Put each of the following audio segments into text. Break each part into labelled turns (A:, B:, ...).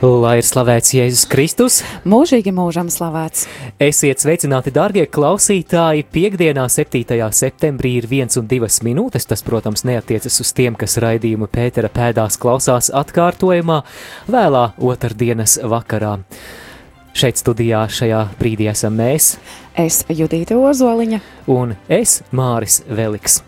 A: Lai ir slavēts Jēzus Kristus,
B: Mūžīgi mūžam slavēts.
A: esiet sveicināti, darbie klausītāji. Piektdienā, 7. septembrī, ir viens un divas minūtes. Tas, protams, neatiecas uz tiem, kas raidījumu Pētera pēdās klausās atkārtojumā, vēlā otrdienas vakarā. Šeit studijā šajā brīdī esam mēs
B: Es Judīta Ozoliņa.
A: un es, Māris Veliks.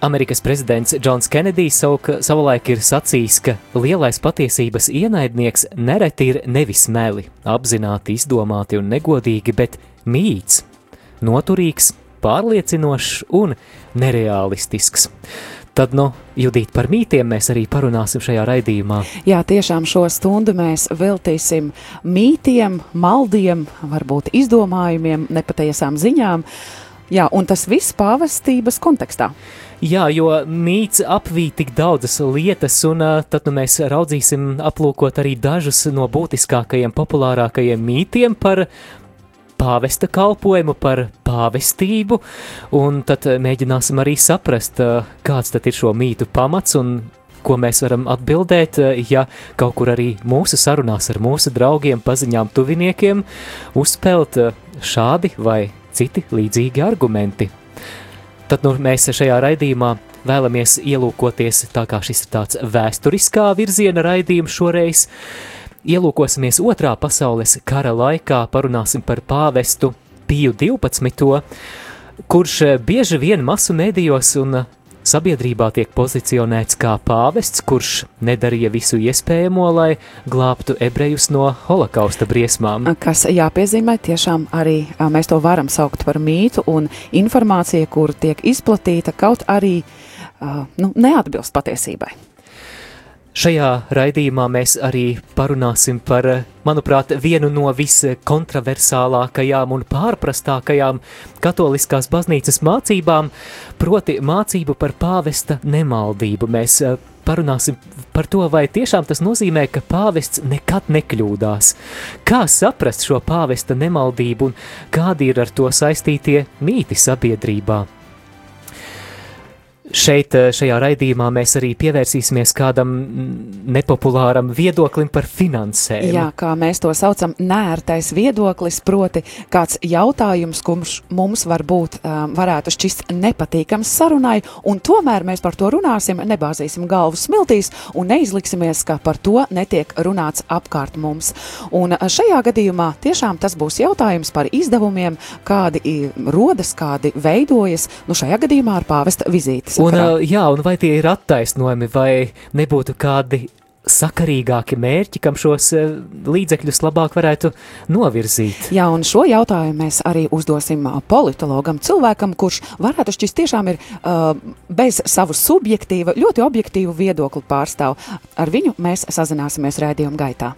A: Amerikas prezidents Džons Kenedijs savulaik ir sacījis, ka lielais patiesības ienaidnieks nereti ir nevis meli, apzināti izdomāti un negodīgi, bet mīts, noturīgs, pārliecinošs un nereālistisks. Tad, nu, Judīt, par mītiem mēs arī parunāsim šajā raidījumā.
B: Jā, tiešām šo stundu mēs veltīsim mītiem, maldiem, varbūt izdomājumiem, nepatiesām ziņām. Jā, un tas viss pāvestības kontekstā.
A: Jā, jo mīts apvīja tik daudzas lietas, un tad nu, mēs raudzīsim, aplūkot arī dažus no būtiskākajiem, populārākajiem mītiem par pāvesta kalpojumu, par pāvestību, un tad mēģināsim arī saprast, kāds tad ir šo mītu pamats un ko mēs varam atbildēt, ja kaut kur arī mūsu sarunās ar mūsu draugiem, paziņām, tuviniekiem uzspēlt uh, šādi vai citi līdzīgi argumenti. Tad nu, mēs šajā raidījumā vēlamies ielūkoties, tā kā šis ir tāds vēsturiskā virziena raidījums šoreiz. Ielūkosimies otrā pasaules kara laikā, parunāsim par pāvestu Piju 12, kurš bieži vien masu medijos un sabiedrībā tiek pozicionēts kā pāvests, kurš nedarīja visu iespējamo, lai glābtu ebrejus no holokausta briesmām.
B: Kas jāpiezīmē, tiešām arī mēs to varam saukt par mītu, un informācija, kur tiek izplatīta, kaut arī ā, nu, neatbilst patiesībai.
A: Šajā raidījumā mēs arī parunāsim par, manuprāt, vienu no viskontroversālākajām un pārprastākajām katoliskās baznīcas mācībām, proti mācību par pāvesta nemaldību. Mēs eh, parunāsim par to, vai tiešām tas nozīmē, ka pāvests nekad nekļūdās. Kā saprast šo pāvesta nemaldību un kādi ir ar to saistītie mīti sabiedrībā? Šeit, eh, šajā raidījumā, mēs arī pievērsīsimies kādam nepopulāram viedoklim par finansēm.
B: Jā, kā mēs to saucam, nērtais viedoklis, proti, kāds jautājums, kurš mums varbūt um, varētu šķist nepatīkams sarunai, un tomēr mēs par to runāsim, nebāzīsim galvu smiltīs un neizliksimies, ka par to netiek runāts apkārt mums. Un uh, šajā gadījumā tiešām tas būs jautājums par izdevumiem, kādi rodas, kādi veidojas, nu šajā gadījumā ar pāvesta vizītes.
A: Un, jā, un vai tie ir attaisnojumi, vai nebūtu kādi sakarīgāki mērķi, kam šos līdzekļus labāk varētu novirzīt?
B: Jā, un šo jautājumu mēs arī uzdosim politologam, cilvēkam, kurš varētu šķist tiešām ir uh, bez savu subjektīvu, ļoti objektīvu viedokli pārstāv. Ar viņu mēs sazināsimies rādījuma gaitā.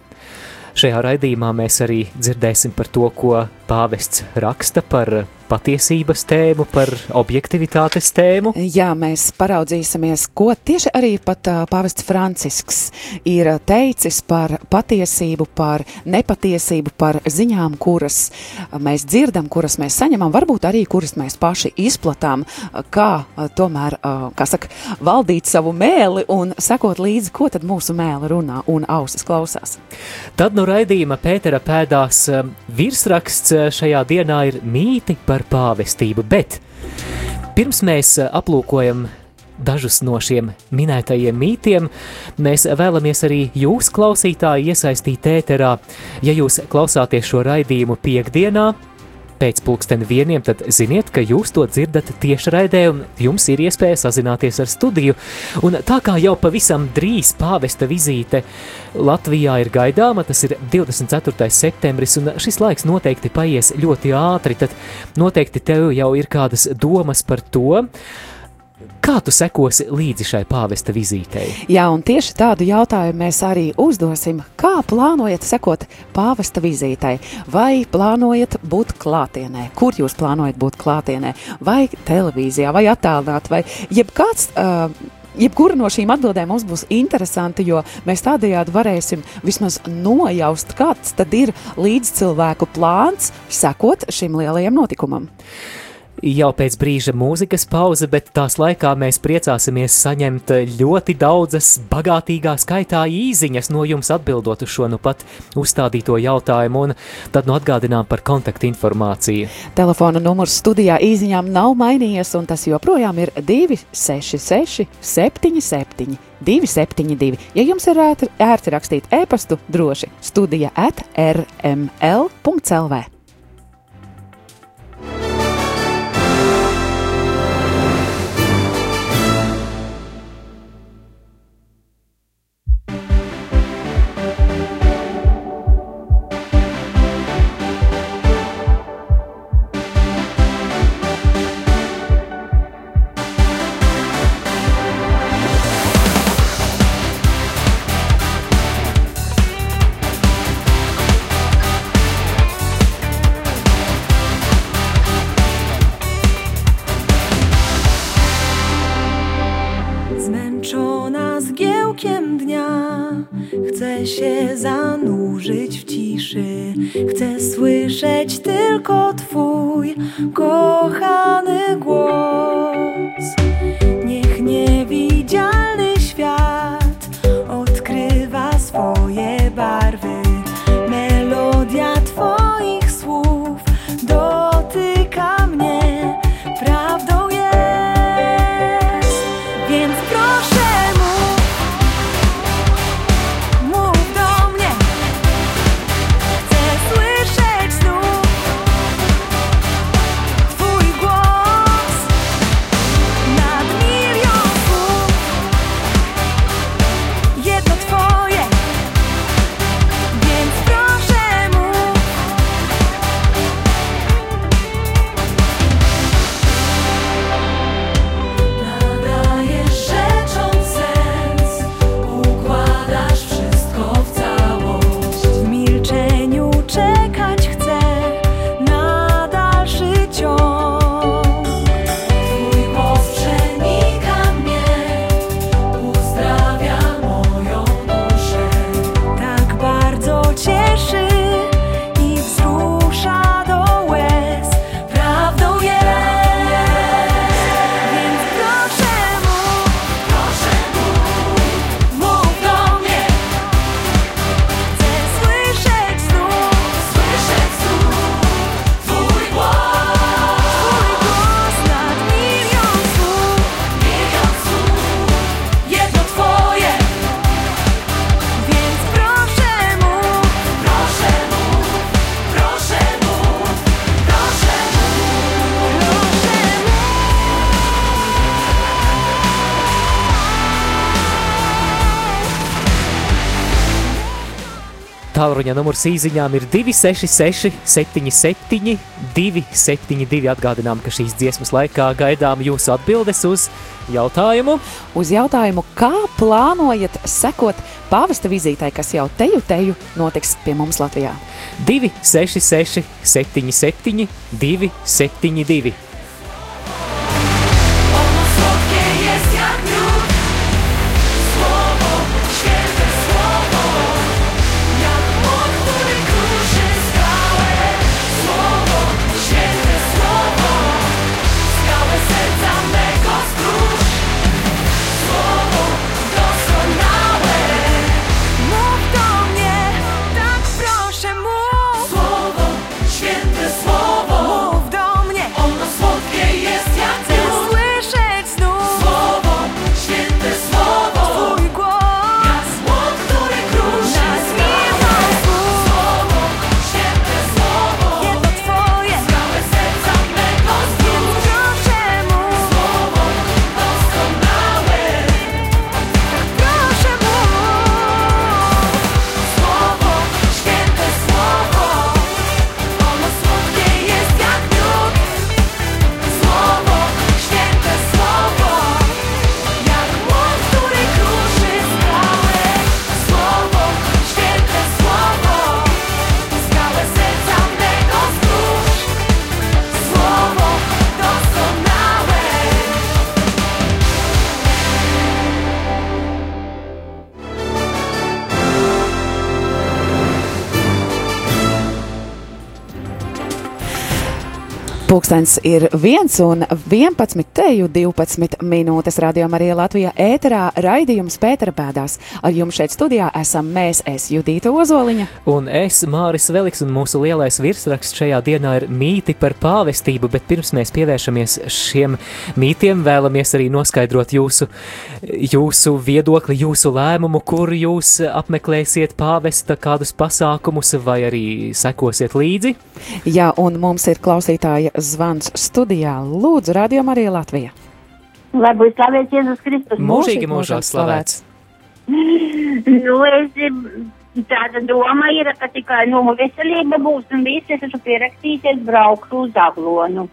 A: Šajā raidījumā mēs arī dzirdēsim par to, ko pāvests raksta par patiesības tēmu, par objektivitātes tēmu.
B: Jā, mēs paraudzīsimies, ko tieši arī pat uh, pāvests Francisks ir teicis par patiesību, par nepatiesību, par ziņām, kuras mēs dzirdam, kuras mēs saņemam, varbūt arī kuras mēs paši izplatām, kā tomēr, kā saka, valdīt savu mēli un sekot līdzi, ko tad mūsu mēli runā un ausis klausās.
A: Tad no raidījuma Pētera pēdās virsraksts šajā dienā ir mīti par pāvestību, bet pirms mēs ā, aplūkojam dažus no šiem minētajiem mītiem, mēs vēlamies arī jūs, klausītāji, iesaistīt ēterā. Ja jūs klausāties šo raidījumu piekdienā,
C: pēc pulksten vieniem, tad ziniet, ka jūs to dzirdat tiešraidē un jums ir iespēja sazināties ar studiju. Un tā kā jau pavisam drīz pāvesta vizīte Latvijā ir gaidāma, tas ir 24. septembris, un šis laiks noteikti paies ļoti ātri, tad noteikti tev jau ir kādas domas par to, Kā tu sekosi līdzi šai pāvesta vizītei?
B: Jā, un tieši tādu jautājumu mēs arī uzdosim. Kā plānojat sekot pāvesta vizītei? Vai plānojat būt klātienē? Kur jūs plānojat būt klātienē? Vai televīzijā, vai attālināt, vai jebkāds. Uh, Jebkura no šīm atbildēm mums būs interesanti, jo mēs tādējādi varēsim vismaz nojaust, kāds tad ir līdzcilvēku plāns sekot šim lielajam notikumam
C: jau pēc brīža mūzikas pauze, bet tās laikā mēs priecāsimies saņemt ļoti daudzas bagātīgā skaitā īziņas no jums atbildot uz šo nu pat uzstādīto jautājumu, un tad nu atgādinām par kontaktu informāciju.
B: Telefona numurs studijā īziņām nav mainījies, un tas joprojām ir 266 77 272. Ja jums ir ērti, ērti rakstīt e-pastu, droši studija at rml.lv.
C: Go Tālruņa numurs īsiņām ir 266, 77, 272. Atgādinām, ka šīs dziesmas laikā gaidām jūsu atbildes uz jautājumu.
B: Uz jautājumu, kā plānojat sekot pāvesta vizītei, kas jau teju teju notiks pie mums Latvijā?
C: 266, 77, 272.
B: Pūkstens ir 1 un 11, teju 12 minūtes radio Marija Latvijā ēterā raidījums Pētera pēdās. Ar jums šeit studijā esam mēs, es Judīta Ozoliņa.
A: Un es, Māris Veliks, un mūsu lielais virsraksts šajā dienā ir mīti par pāvestību, bet pirms mēs pievēršamies šiem mītiem, vēlamies arī noskaidrot jūsu, jūsu viedokli, jūsu lēmumu, kur jūs apmeklēsiet pāvesta kādus pasākumus vai arī sekosiet līdzi.
B: Jā, un mums ir klausītāja zvans studijā. Lūdzu, Radio Marija Latvija.
D: Lai būtu slavēts Jēzus Kristus.
A: Mūžīgi mūžā slavēts.
D: Nu, es, tāda doma ir, ka tikai nu, veselība būs un visi es esmu pierakstīties braukšu uz Aglonu.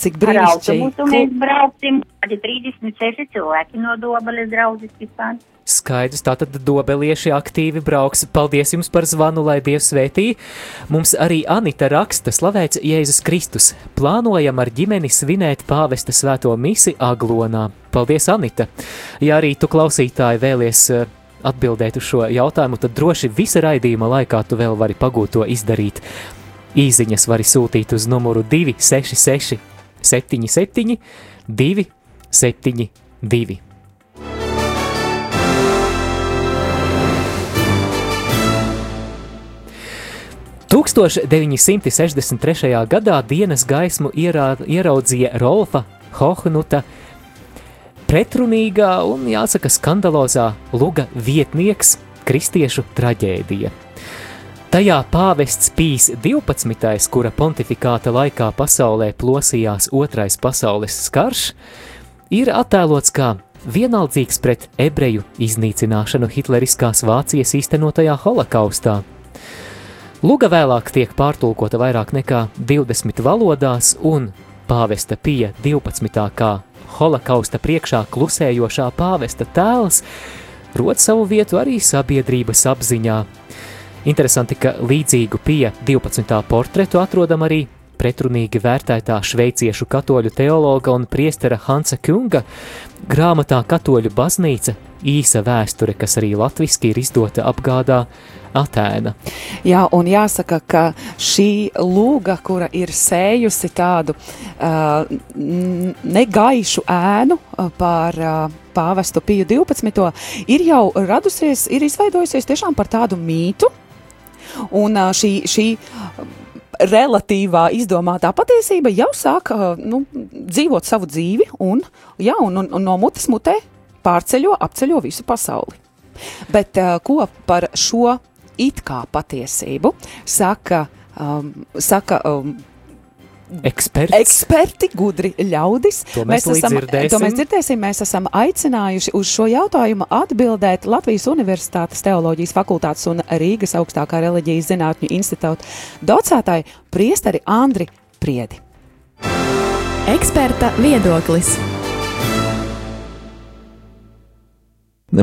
B: Cik
D: Ar
B: brīnišķīgi.
D: autobusu mēs brauksim, kādi 36 cilvēki no Dobeles draudzes vispār.
A: Skaidrs, tātad dobelieši aktīvi brauks. Paldies jums par zvanu, lai Dievs svētī. Mums arī Anita raksta, slavēts Jēzus Kristus. Plānojam ar ģimeni svinēt pāvesta svēto misi Aglonā. Paldies, Anita! Ja arī tu klausītāji vēlies eh, atbildēt uz šo jautājumu, tad droši visa raidījuma laikā tu vēl vari pagūt to izdarīt. Īziņas vari sūtīt uz numuru 266 77 272. – 1963. gadā dienas gaismu ierā, ieraudzīja Rolfa Hohnuta pretrunīgā un, jāsaka, skandalozā luga vietnieks kristiešu traģēdija. Tajā pāvests Pīs 12. kura pontifikāta laikā pasaulē plosījās otrais pasaules karš, ir attēlots kā vienaldzīgs pret ebreju iznīcināšanu hitleriskās Vācijas īstenotajā holokaustā. Luga vēlāk tiek pārtulkota vairāk nekā 20 valodās, un pāvesta Pija 12. kā holokausta priekšā klusējošā pāvesta tēls rod savu vietu arī sabiedrības apziņā. Interesanti, ka līdzīgu Pija 12. portretu atrodam arī pretrunīgi vērtētā šveiciešu katoļu teologa un priestera Hansa Kunga grāmatā Katoļu baznīca īsa vēsture, kas arī latviski ir izdota apgādā Atēna.
B: Jā, un jāsaka, ka šī lūga, kura ir sējusi tādu uh, negaišu ēnu pār uh, pāvestu Piju 12. ir jau radusies, ir izveidojusies tiešām par tādu mītu, un šī, šī relatīvā izdomātā patiesība jau sāk nu, dzīvot savu dzīvi, un, jā, un, un, un no mutes mutē pārceļo, apceļo visu pasauli. Bet ko par šo it kā patiesību saka, um, saka um,
A: Eksperts.
B: eksperti, gudri ļaudis.
A: To mēs līdz
B: esam,
A: dzirdēsim.
B: to mēs dzirdēsim. Mēs esam aicinājuši uz šo jautājumu atbildēt Latvijas Universitātes teoloģijas fakultātes un Rīgas augstākā reliģijas zinātņu institūta docētāju priesteri Andri Priedi.
E: Eksperta viedoklis.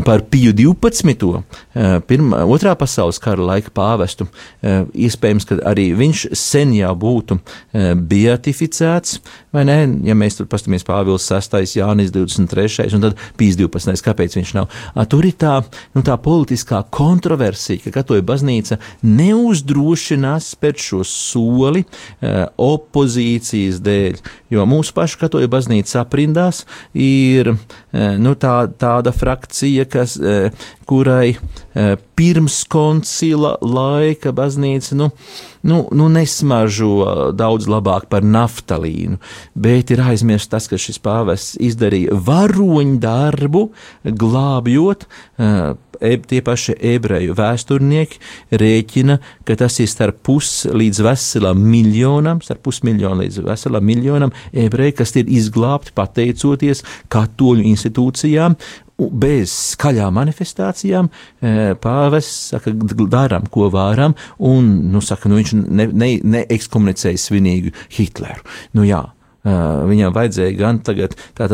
F: Par Piju 12. eh, Pirmā, otrā pasaules kara laika pāvestu. eh, Iespējams, ka arī viņš sen jau būtu eh, beatificēts, vai ne? Ja mēs tur paskatāmies Pāvils 6, Jānis 23, un tad Pīs 12, kāpēc viņš nav? Tur ir tā, nu, tā politiskā kontroversija, ka katoja baznīca neuzdrošinās spērt šo soli opozīcijas dēļ, jo mūsu pašu katoja baznīca aprindās ir nu, tā, tāda frakcija, kas, eh, kurai eh, pirms koncila laika baznīca nu, nu, nu nesmaržo daudz labāk par naftalīnu, bet ir aizmirsts tas, ka šis pāvests izdarīja varoņu darbu, glābjot eb, tie paši ebreju vēsturnieki rēķina, ka tas ir starp pus līdz veselam miljonam, starp pusmiljonu līdz veselam miljonam ebreju, kas ir izglābti pateicoties katoļu institūcijām. Bez skaļām manifestācijām eh, pāvests saka, darām, ko varam, un nu, saka, nu, viņš neekskomunicēja ne, ne svinīgu Hitleru. Nu, jā, Uh, viņam vajadzēja gan tagad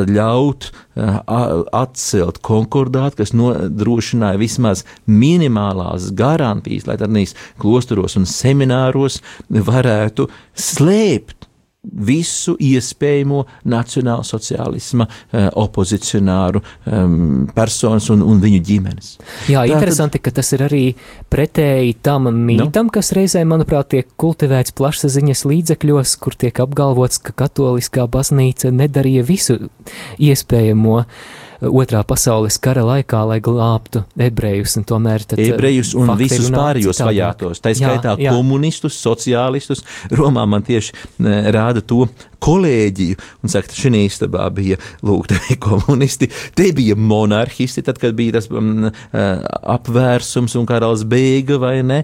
F: ļaut a- atcelt konkordātu, kas nodrošināja vismaz minimālās garantijas, lai tādīs klosteros un semināros varētu slēpt visu iespējamo nacionālu sociālisma uh, opozicionāru personas un, un viņu ģimenes.
A: Jā, Tā, interesanti, ka tas ir arī pretēji tam mītam, no? kas reizē, manuprāt, tiek kultivēts plašsaziņas līdzekļos, kur tiek apgalvots, ka katoliskā baznīca nedarīja visu iespējamo. Uh, otrā pasaules kara laikā, lai glābtu ebrejus. Tomēr tad,
F: ebrejus un visus pārējos vajātos, tā skaitā jā, jā. komunistus, sociālistus. Romā man tieši rāda to kolēģiju un saka, ka šī istabā bija lūk, komunisti, te bija monarhisti, tad, kad bija tas um, apvērsums un karalis beiga vai ne,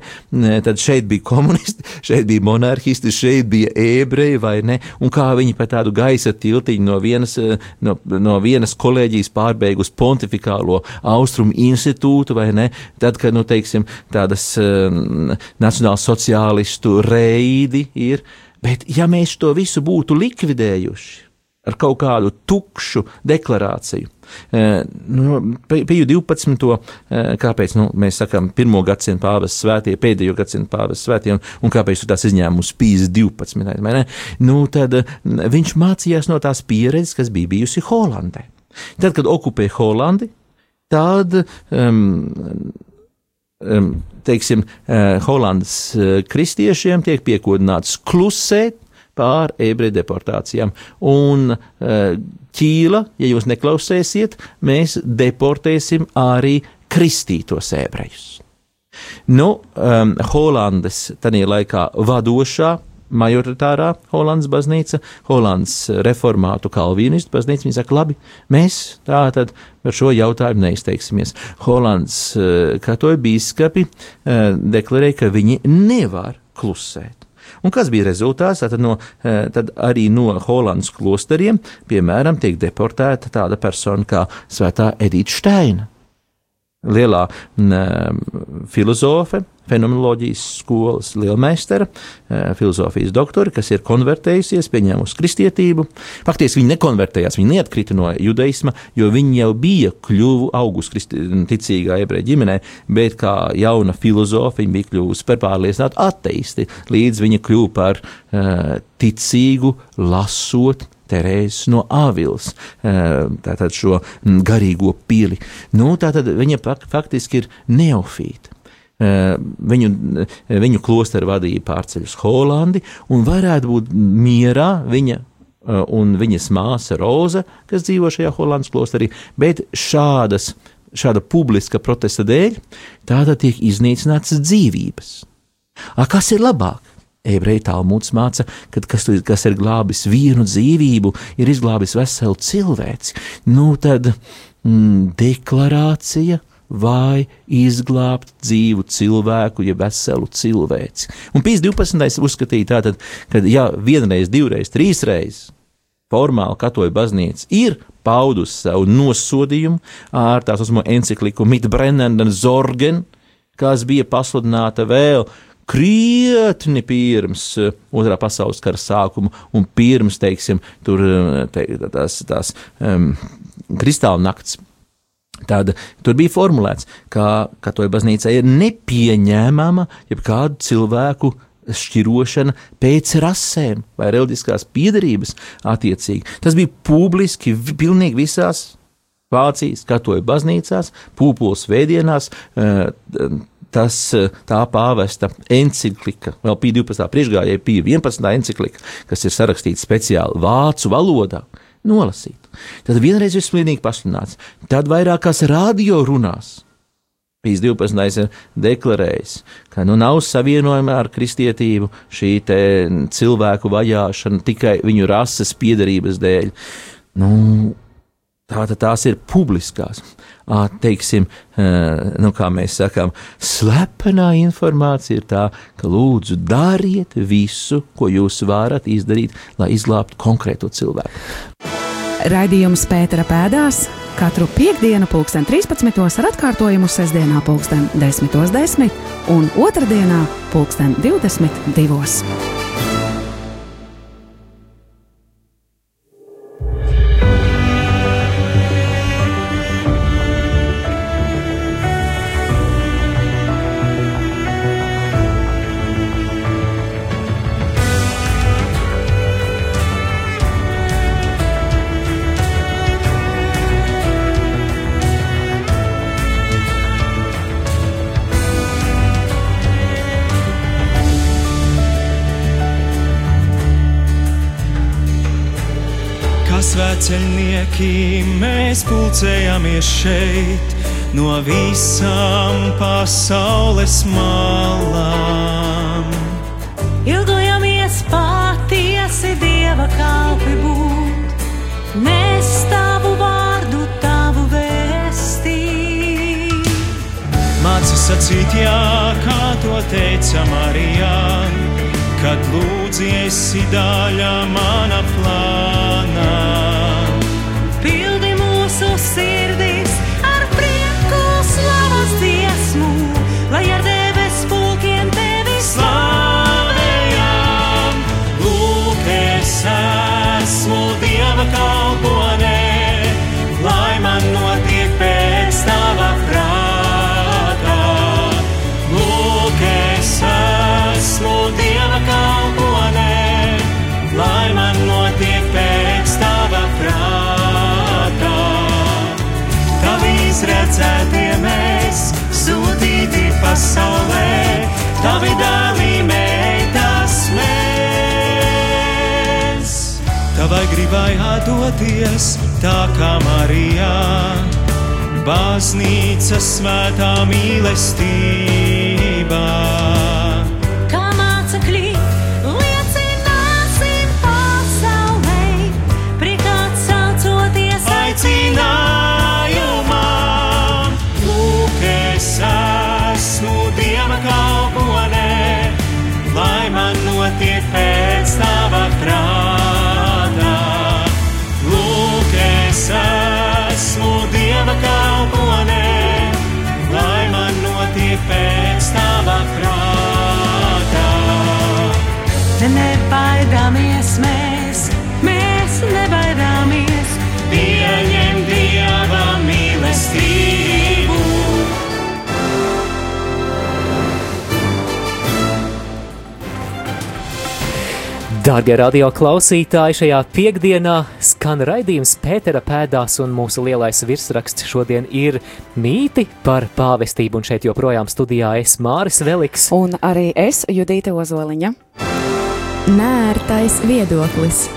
F: tad šeit bija komunisti, šeit bija monarhisti, šeit bija ebreji vai ne, un kā viņi pa tādu gaisa tiltiņu no vienas, no, no vienas kolēģijas pārbeigus pontificālo austrumu institūtu, vai ne? Tad, kad, nu, teiksim, tādas um, nacionāla sociālistu reidi ir, bet ja mēs to visu būtu likvidējuši, ar kaut kādu tukšu deklarāciju. Eh, nu, Piju 12. Eh, kāpēc nu, mēs sakām, pirmo gadsimtu pāvests svētie, pēdējo gadsimtu pāvests svētie, un, un kāpēc tas izņēmums Pīs 12. Nu, tad viņš mācījās no tās pieredzes, kas bija bijusi Holandē. Tad, kad okupēja Holandi, tad um, um, teiksim, uh, Holandas uh, kristiešiem tiek piekodināts klusēt pār ebreju deportācijām. Un uh, ķīla, ja jūs neklausēsiet, mēs deportēsim arī kristītos ebrejus. Nu, um, Holandes tajā laikā vadošā majoritārā Holandas baznīca, Holandas reformātu kalvīnistu baznīca. Viņi saka, labi, mēs tā tad par šo jautājumu neizteiksimies. Holandas uh, katoļu bīskapi uh, deklarēja, ka viņi nevar klusēt. Un kas bija rezultāts? Tad, no, uh, tad arī no Holandas klosteriem, piemēram, tiek deportēta tāda persona kā Svētā Edita Steina lielā m, filozofe, fenomenoloģijas skolas lielmeistara, filozofijas doktora, kas ir konvertējusies, pieņēmusi kristietību. Faktiski viņa nekonvertējās, viņa neatkrita no judaisma, jo viņa jau bija kļuvu augusti ticīgā ebreju ģimenē, bet kā jauna filozofa viņa bija kļuvusi par pārliecinātu ateisti, līdz viņa kļuva par uh, ticīgu, lasot Terēzes no Āvils, eh, tātad šo mm, garīgo pili. Nu, tātad viņa faktiski ir neofīta. Eh, viņu, viņu klosteru vadīja pārceļus Holandi, un varētu būt mierā viņa eh, un viņas māsa Roza, kas dzīvo šajā Holandas klosterī, bet šādas, šāda publiska protesta dēļ tāda tiek iznīcināts dzīvības. A, kas ir labāk? Ebreju talmuds māca, ka kas, kas ir glābis vienu dzīvību, ir izglābis veselu cilvēci. Nu, tad mm, deklarācija vai izglābt dzīvu cilvēku, ja veselu cilvēci. Un Pīs 12. uzskatīja tātad, ka ja vienreiz, divreiz, trīsreiz formāli katoļu baznīca ir paudusi savu nosodījumu ar tā saucamo encikliku Mitbrennenden Zorgen, kas bija pasludināta vēl krietni pirms uh, otrā pasaules kara sākuma un pirms, teiksim, tur uh, te, tās, tās um, kristāla nakts. Tāda, tur bija formulēts, ka katoļa baznīca ir nepieņēmama jebkādu cilvēku šķirošana pēc rasēm vai reliģiskās piedarības attiecīgi. Tas bija publiski, pilnīgi visās Vācijas katoļu baznīcās, pūpoles vēdienās, tas, eh, tā pāvesta encyklika, vēl Pīja 12. priekšgājēja Pīja 11. encyklika, kas ir sarakstīta speciāli vācu valodā, nolasīt. Tad vienreiz ir slimīgi pasludināts, tad vairākās radio runās. Pīs 12. ir deklarējis, ka nu nav savienojama ar kristietību šī cilvēku vajāšana tikai viņu rases piedarības dēļ. Nu, Tātad tās ir publiskās, teiksim, nu, kā mēs sakām, slepenā informācija ir tā, ka lūdzu dariet visu, ko jūs varat izdarīt, lai izglābtu konkrēto cilvēku.
E: Raidījums Pētera pēdās katru piekdienu, pulksten 13. ar atkārtojumu sestdienā, pulksten 10.10 10 un otrdienā, pulksten 22.
G: Svēceļnieki, mēs pulcējamies šeit no visām pasaules malām.
C: Ilgojamies patiesi Dieva kalpi būt, nes tavu vārdu, tavu vēstī.
G: Māci sacīt jā, kā to teica Marijā, kad lūdzies daļa mana plānā.
C: Mūsu sirdīs
G: pasaulē, tavi dāvī meitas mēs. Tavai gribai atdoties, tā kā Marijā, baznīca svētā mīlestībā. Pēc tava prātā.
C: Nebaidāmies mēs, mēs nebaidāmies.
G: Pieņem Dieva mīlestību.
A: Darbie radio klausītāji, šajā piekdienā skan raidījums Pētera pēdās, un mūsu lielais virsraksts šodien ir mīti par pāvestību. Un šeit joprojām studijā es Māris Veliks.
B: Un arī es, Judīte Ozoliņa.
E: Nērtais viedoklis.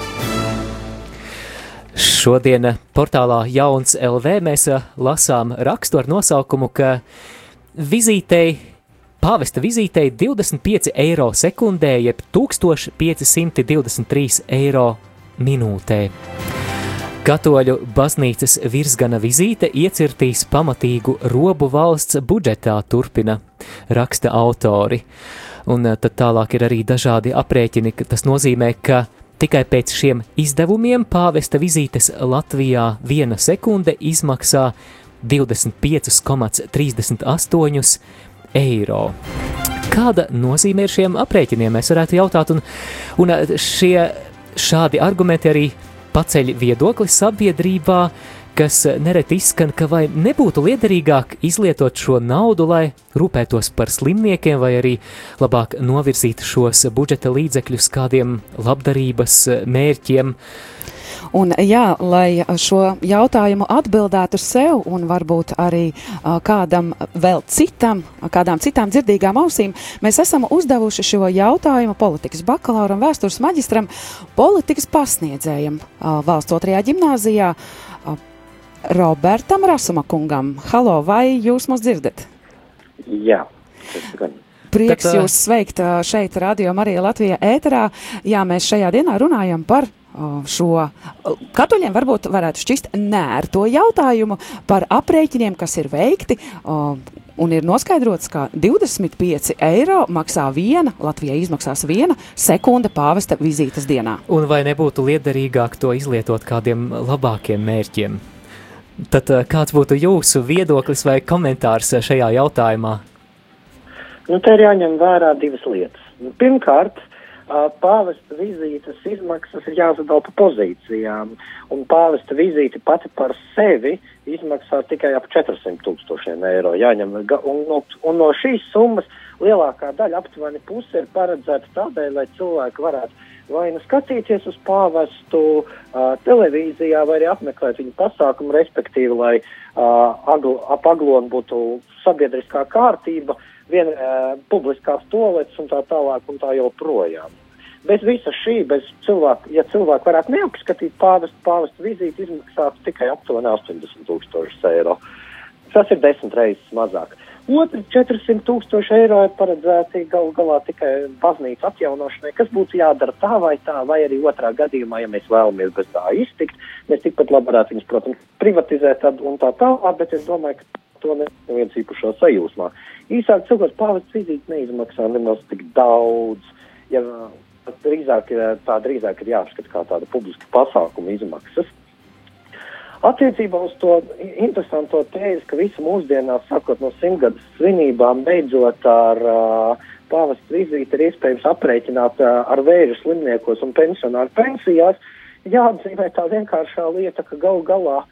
A: Šodien portālā Jauns LV mēs ā, lasām rakstu ar nosaukumu, ka vizītei, pāvesta vizītei 25 eiro sekundē, jeb 1523 eiro minūtē. Katoļu baznīcas virsgana vizīte iecirtīs pamatīgu robu valsts budžetā, turpina raksta autori. Un ā, tad tālāk ir arī dažādi aprēķini, ka tas nozīmē, ka Tikai pēc šiem izdevumiem pāvesta vizītes Latvijā viena sekunde izmaksā 25,38 eiro. Kāda nozīme ir šiem aprēķiniem? Mēs varētu jautāt, un, un šie šādi argumenti arī paceļ viedokli sabiedrībā, kas nereti izskan, ka vai nebūtu liederīgāk izlietot šo naudu, lai rūpētos par slimniekiem, vai arī labāk novirzītu šos budžeta līdzekļus kādiem labdarības mērķiem.
B: Un, jā, lai šo jautājumu atbildētu sev un varbūt arī uh, kādam vēl citam, kādām citām dzirdīgām ausīm, mēs esam uzdevuši šo jautājumu politikas bakalauram, vēstures maģistram, politikas pasniedzējam uh, valsts otrajā ģimnāzijā. Uh, Robertam Rasumakungam. Halo, vai jūs mūs dzirdat?
H: Jā, tas gan.
B: Prieks
A: Tad,
B: jūs sveikt šeit, Radio Marija Latvijā ēterā. Jā, mēs šajā dienā runājam par šo katoļiem varbūt varētu šķist nērto jautājumu par aprēķiniem, kas ir veikti. ā, Un ir noskaidrots, ka 25 eiro maksā viena, Latvijai izmaksās viena sekunde pāvesta vizītes dienā.
A: Un vai nebūtu liederīgāk to izlietot kādiem labākiem mērķiem? Tad kāds būtu jūsu viedoklis vai komentārs šajā jautājumā?
H: Nu, te ir jāņem vērā divas lietas. Nu, Pirmkārt, ā, pāvesta vizītes izmaksas ir jāsadala pa pozīcijām, un pāvesta vizīte pati par sevi izmaksā tikai ap 400 tūkstošiem eiro. Jāņem, un, no, un no šīs summas lielākā daļa, aptuveni puse, ir paredzēta tādēļ, lai cilvēki varētu vai nu skatīties uz pāvestu uh, televīzijā, vai arī apmeklēt viņu pasākumu, respektīvi, lai uh, agl, ap aglonu būtu sabiedriskā kārtība, vien uh, publiskās toaletes un tā tālāk un tā joprojām. bez visa šī, bez cilvēku, ja cilvēki varētu neapskatīt pāvestu, pāvestu vizīti izmaksātu tikai aptuveni 80 tūkstošus eiro. Tas ir desmit reizes mazāk. Otri 400 tūkstoši eiro ir paredzēti gal galā tikai baznīcas atjaunošanai, kas būtu jādara tā vai tā, vai arī otrā gadījumā, ja mēs vēlamies bez tā iztikt, mēs tikpat labi varētu viņus, protams, privatizēt un tā tālāk, bet es domāju, ka to neviens īpašā sajūsmā. Īsāk cilvēks pāvests vizīti neizmaksā nemaz tik daudz. Ja drīzāk, tā drīzāk ir jāapskata kā tāda publiska pasākuma izmaksas. Attiecībā uz to interesanto tēzi, ka visu mūsdienās, sākot no simtgadus svinībām, beidzot ar uh, pāvestu vizīti, ir iespējams aprēķināt uh, ar vēža slimniekos un pensionāru pensijās, jāatzīmē tā vienkāršā lieta, ka gal galā,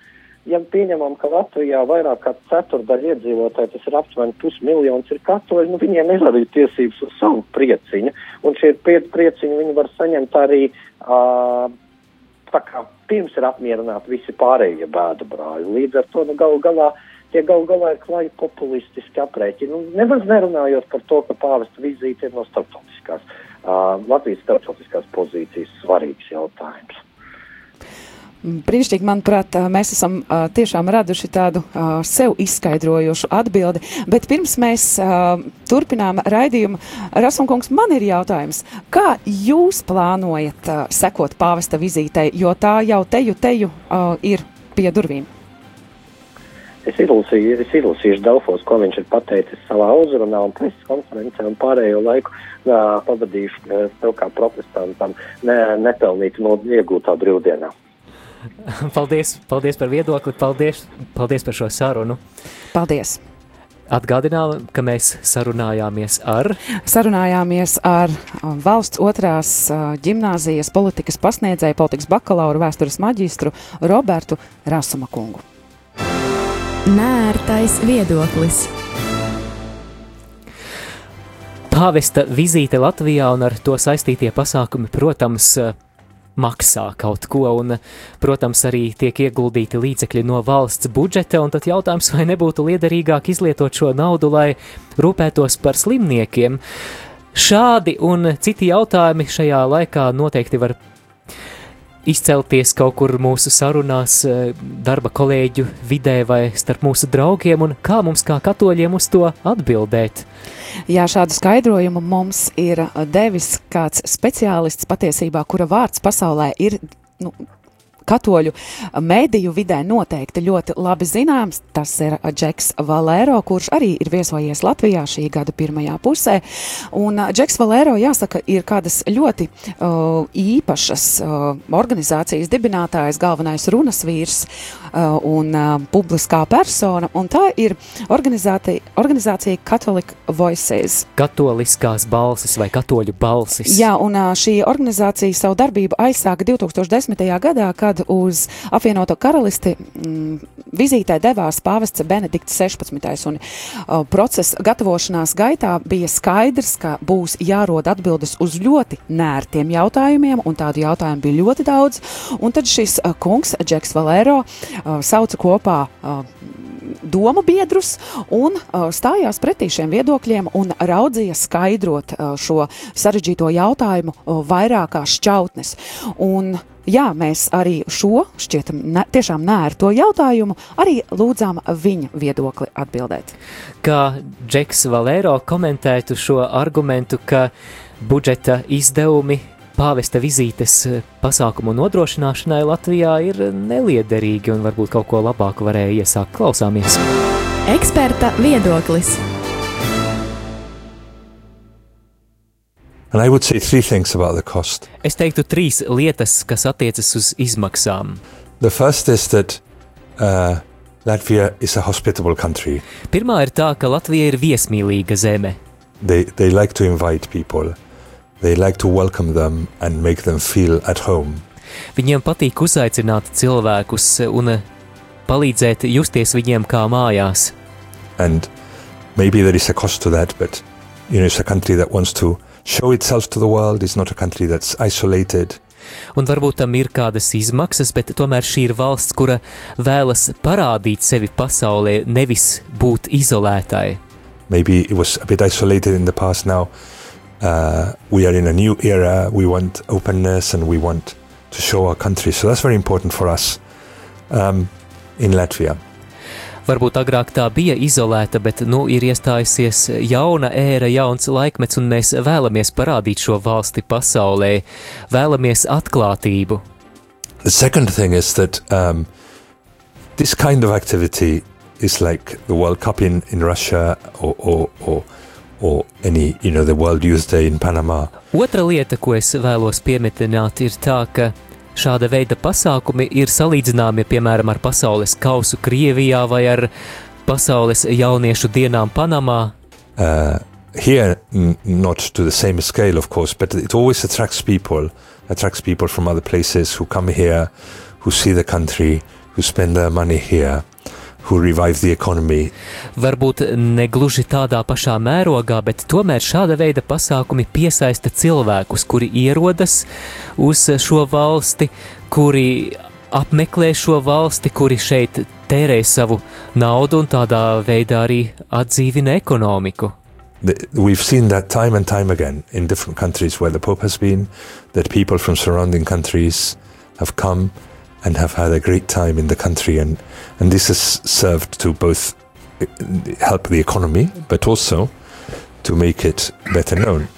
H: ja pieņemam, ka Latvijā vairāk kā ceturdaļa iedzīvotāji, tas ir aptuveni pusmiljons, ir katoļi, nu viņiem ir arī tiesības uz savu prieciņu, un šie prieciņi viņi var saņemt arī uh, tā kā pirms ir apmierināti visi pārējie bēda brāļi. Līdz ar to nu, galu galā tie galu galā ir klāji populistiski aprēķini. Nu, nemaz nerunājot par to, ka pāvesta vizīte ir no starptautiskās, uh, Latvijas starptautiskās pozīcijas svarīgs jautājums.
B: Brīnišķīgi, manuprāt, mēs esam tiešām raduši tādu sev izskaidrojošu atbildi, bet pirms mēs turpinām raidījumu, Rasmunkungs, man ir jautājums, kā jūs plānojat sekot pāvesta vizītei, jo tā jau teju teju ir pie durvīm?
H: Es izlasīju, es izlasīšu Delfos, ko viņš ir pateicis savā uzrunā un preses konferencē, un pārējo laiku uh, pavadīšu tev kā protestantam ne, nepelnītu no iegūtā brīvdienā.
A: Paldies, paldies par viedokli, paldies, paldies par šo sarunu.
B: Paldies!
A: Atgādinām, ka mēs sarunājāmies ar.
B: Sarunājāmies ar valsts otrās gimnāzijas politikas pasniedzēju, politikas bakalauru, vēstures maģistru Robertu Rasuma kungu.
E: Nērtais viedoklis.
A: Pāvesta vizīte Latvijā un ar to saistītie pasākumi, protams, maksā kaut ko, un, protams, arī tiek ieguldīti līdzekļi no valsts budžeta, un tad jautājums, vai nebūtu liederīgāk izlietot šo naudu, lai rūpētos par slimniekiem. Šādi un citi jautājumi šajā laikā noteikti var izcelties kaut kur mūsu sarunās, darba kolēģu vidē vai starp mūsu draugiem, un kā mums kā katoļiem uz to atbildēt.
B: Jā, šādu skaidrojumu mums ir devis kāds speciālists patiesībā, kura vārds pasaulē ir nu, katoļu mēdīju vidē noteikti ļoti labi zināms. Tas ir Džeks Valēro, kurš arī ir viesojies Latvijā šī gada pirmajā pusē. Un Džeks Valēro, jāsaka, ir kādas ļoti uh, īpašas uh, organizācijas dibinātājs, galvenais runas vīrs uh, un uh, publiskā persona, un tā ir organizācija, organizācija Catholic Voices.
A: Katoliskās balsis vai katoļu balsis.
B: Jā, un uh, šī organizācija savu darbību aizsāka 2010. gadā, kad uz apvienoto karalisti mm, vizītē devās pāvests Benedikts 16. un uh, procesa gatavošanās gaitā bija skaidrs, ka būs jārod atbildes uz ļoti nērtiem jautājumiem, un tādu jautājumu bija ļoti daudz, un tad šis uh, kungs, Džeks Valēro, uh, sauca kopā domu biedrus un uh, stājās pretī šiem viedokļiem un raudzīja skaidrot uh, šo sarežģīto jautājumu uh, vairākās šķautnes. Un jā, mēs arī šo šķietam ne, tiešām nērto jautājumu arī lūdzām viņa viedokli atbildēt.
A: Kā Džeks Valēro komentētu šo argumentu, ka budžeta izdevumi pāvesta vizītes pasākumu nodrošināšanai Latvijā ir neliederīgi un varbūt kaut ko labāku varēja iesākt klausāmies.
E: Eksperta viedoklis.
A: Es teiktu trīs lietas, kas attiecas uz izmaksām.
I: The first is that uh, Latvia is a hospitable country.
A: Pirmā ir tā, ka Latvija ir viesmīlīga zeme.
I: They, they like to invite people. They like to welcome them and make them feel at home.
A: Viņiem patīk uzaicināt cilvēkus un palīdzēt justies viņiem kā mājās.
I: And maybe there is a cost to that, but you know, it's a country that wants to show itself to the world. It's not a country that's isolated.
A: Un varbūt tam ir kādas izmaksas, bet tomēr šī ir valsts, kura vēlas parādīt sevi pasaulē, nevis būt izolētai.
I: Maybe it was a bit isolated in the past now. Uh, we are in a new era. We want openness and we want to show our country. So that's very important for us um, in Latvia.
A: Varbūt agrāk tā bija izolēta, bet nu ir iestājusies jauna ēra, jauns laikmets, un mēs vēlamies parādīt šo valsti pasaulē, vēlamies atklātību.
I: The second thing is that um, this kind of activity is like the World Cup in, in Russia or, or, or, or any, you know, the World Youth Day in Panama.
A: Otra lieta, ko es vēlos pieminēt, ir tā, ka šāda veida pasākumi ir salīdzināmi piemēram ar pasaules kausu Krievijā vai ar pasaules jauniešu dienām Panamā.
I: Uh, here, not to the same scale, of course, but it always attracts people, attracts people from other places who come here, who see the country, who spend their money here,
A: Varbūt ne gluži tādā pašā mērogā, bet tomēr šāda veida pasākumi piesaista cilvēkus, kuri ierodas uz šo valsti, kuri apmeklē šo valsti, kuri šeit tērē savu naudu un tādā veidā arī atdzīvina ekonomiku.
I: The- We've seen that time and time again in different countries where the Pope has been, that people from surrounding countries have come and have had a great time in the country, and, and this has served to both uh, help the economy but also to make it better known.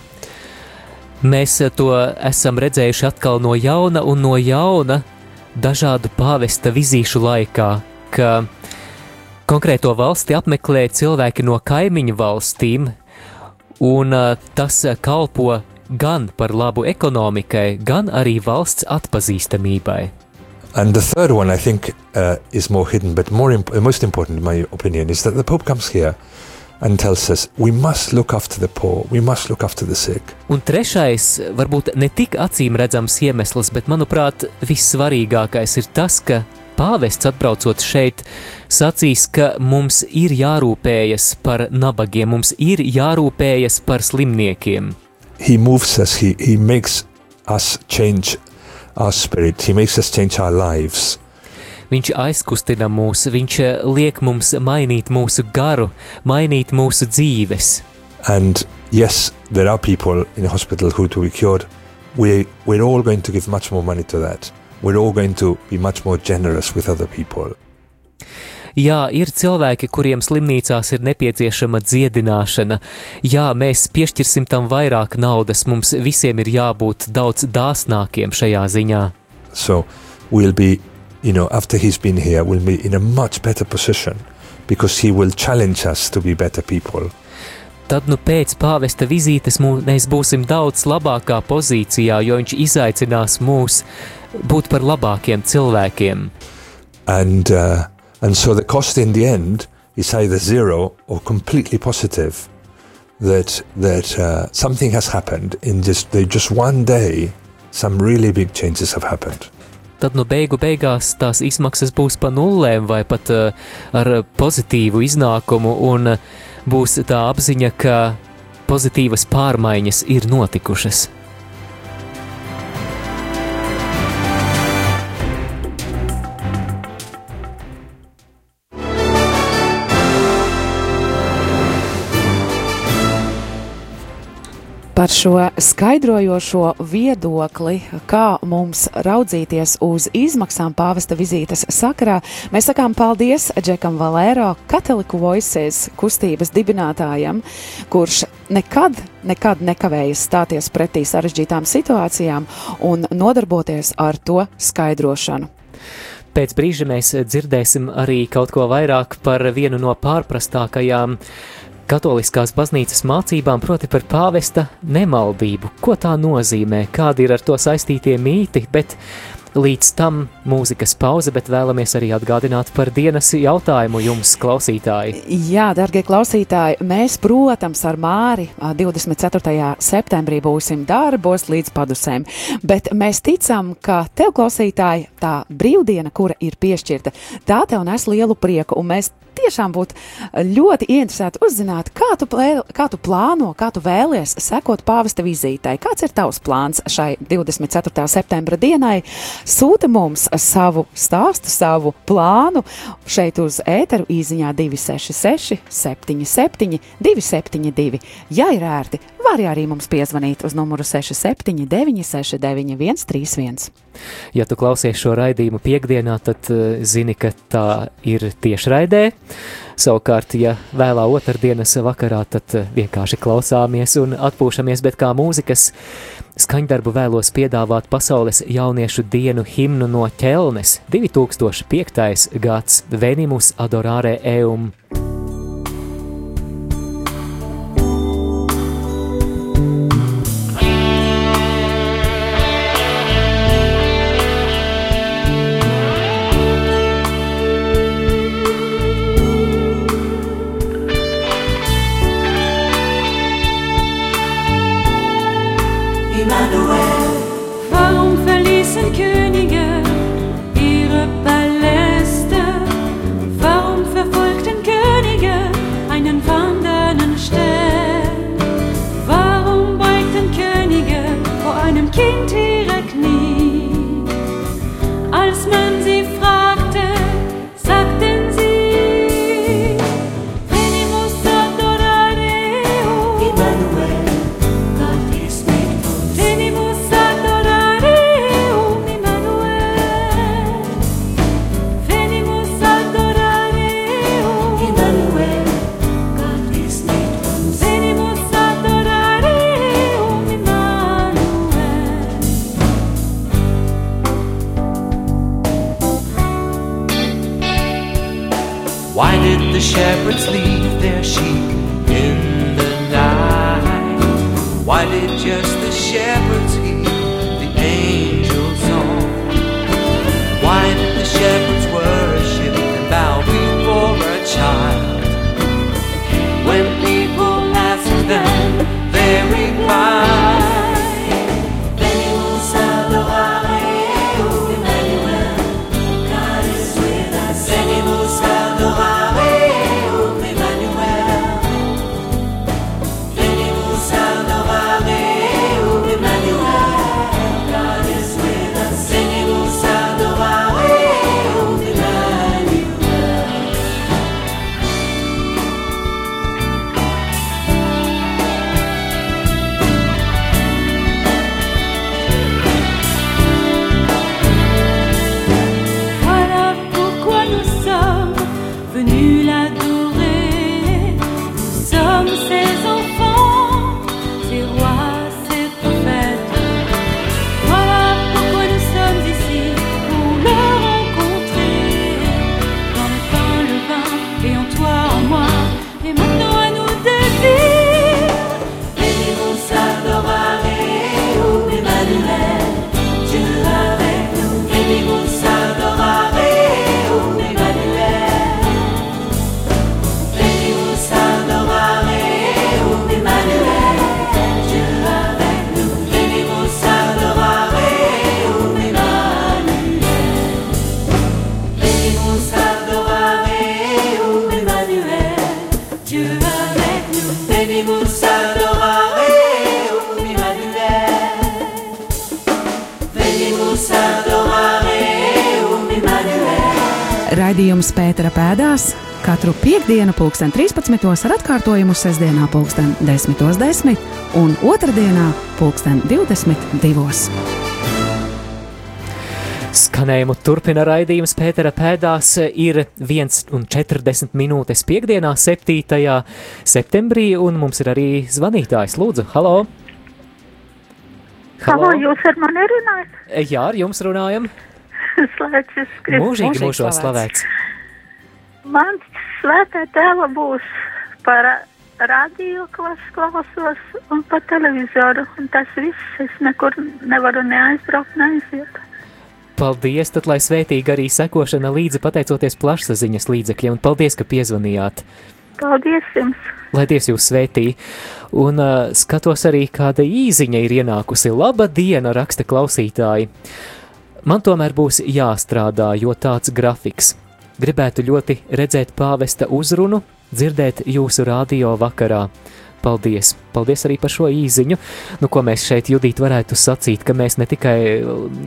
A: Mēs to esam redzējuši atkal no jauna un no jauna dažādu pāvesta vizīšu laikā, ka konkrēto valsti apmeklē cilvēki no kaimiņu valstīm, un ā, tas ā, kalpo gan par labu ekonomikai, gan arī valsts atpazīstamībai.
I: And the third one, I think, uh, is more hidden, but more imp- most important, in my opinion, is that the Pope comes here and tells us we must look after the poor, we must look after the sick.
A: Un trešais, varbūt ne tik acīm redzams iemesls, bet manuprāt, vissvarīgākais ir tas, ka pāvests atbraucot šeit, sacīs, ka mums ir jārūpējas par nabagiem, mums ir jārūpējas par slimniekiem.
I: He moves us, he, he makes us change our spirit, he makes us change our lives.
A: Viņš aizkustina mūs, viņš eh, liek mums mainīt mūsu garu, mainīt mūsu dzīves.
I: And yes, there are people in hospital who to be cured. We, we're all going to give much more money to that. We're all going to be much more generous with other people.
A: Jā, ir cilvēki, kuriem slimnīcās ir nepieciešama dziedināšana. Jā, mēs piešķirsim tam vairāk naudas, mums visiem ir jābūt daudz dāsnākiem šajā ziņā.
I: So we'll be, you know, after he's been here, we'll be in a much better position because he will challenge us to be better people.
A: Tad, nu, pēc pāvesta vizītes mēs būsim daudz labākā pozīcijā, jo viņš izaicinās mūs būt par labākiem cilvēkiem.
I: And, uh, and so the cost in the end is either zero or completely positive. That, that uh, something has happened in just, they just one day, some really big changes have happened.
A: Tad, nu, beigu beigās tās izmaksas būs pa nulēm vai pat uh, ar pozitīvu iznākumu, un uh, būs tā apziņa, ka pozitīvas pārmaiņas ir notikušas.
B: Par šo skaidrojošo viedokli, kā mums raudzīties uz izmaksām pāvesta vizītes sakarā, mēs sakām paldies Džekam Valēro, Katoliku Voices kustības dibinātājam, kurš nekad, nekad nekavējas stāties pretī sarežģītām situācijām un nodarboties ar to skaidrošanu.
A: Pēc brīža mēs dzirdēsim arī kaut ko vairāk par vienu no pārprastākajām katoliskās baznīcas mācībām, proti par pāvesta nemaldību. Ko tā nozīmē, kādi ir ar to saistītie mīti, bet līdz tam mūzikas pauze, bet vēlamies arī atgādināt par dienas jautājumu jums, klausītāji.
B: Jā, darbie klausītāji, mēs, protams, ar Māri ā, 24. septembrī būsim darbos līdz padusēm, bet mēs ticam, ka tev, klausītāji, tā brīvdiena, kura ir piešķirta, tā tev nes lielu prieku, un mēs tiešām būtu ļoti interesēti uzzināt, kā tu, plē, kā tu plāno, kā tu vēlies sekot pāvesta vizītei. Kāds ir tavs plāns šai 24. septembra dienai? Sūta mums savu stāstu, savu plānu šeit uz ēteru īziņā 266 77 272. Ja ir ērti, var arī mums piezvanīt uz numuru 679 69 131.
C: Ja tu klausies šo raidījumu piekdienā, tad uh, zini, ka tā ir tiešraidē. Savukārt, ja vēlā otrdienas vakarā, tad uh, vienkārši klausāmies un atpūšamies, bet kā mūzikas skaņdarbu vēlos piedāvāt pasaules jauniešu dienu himnu no ķelnes 2005. gads Venimus adorare eum.
A: Katru piekdienu, pulksten 13. ar atkārtojumu sestdienā, pulksten 10.10. un otrdienā, pulksten 22.
C: Skanējumu turpina raidījums Pētera pēdās ir 1,40 minūtes piekdienā, 7. septembrī, un mums ir arī zvanītājs. Lūdzu, halo!
J: Halo, jūs ar mani runājat?
C: Jā, ar jums runājam.
J: Slavēts Kristus.
C: Mūžīgi mūžos slavēts.
J: Man svētā tēva būs par radio klas klausos un pa televizoru, un tas viss, es nekur nevaru neaizbraukt, neaiziet.
C: Paldies, tad lai svētīga arī sekošana līdzi pateicoties plašsaziņas līdzekļiem, un paldies, ka piezvanījāt.
J: Paldies jums!
C: Lai Dievs jūs svētī. Un uh, skatos arī, kāda īziņa ir ienākusi. Laba diena, raksta klausītāji. Man tomēr būs jāstrādā, jo tāds grafiks. Gribētu ļoti redzēt pāvesta uzrunu, dzirdēt jūsu radio vakarā.
A: Paldies! Paldies arī par šo īziņu. Nu, ko mēs šeit, Judīt, varētu sacīt, ka mēs ne tikai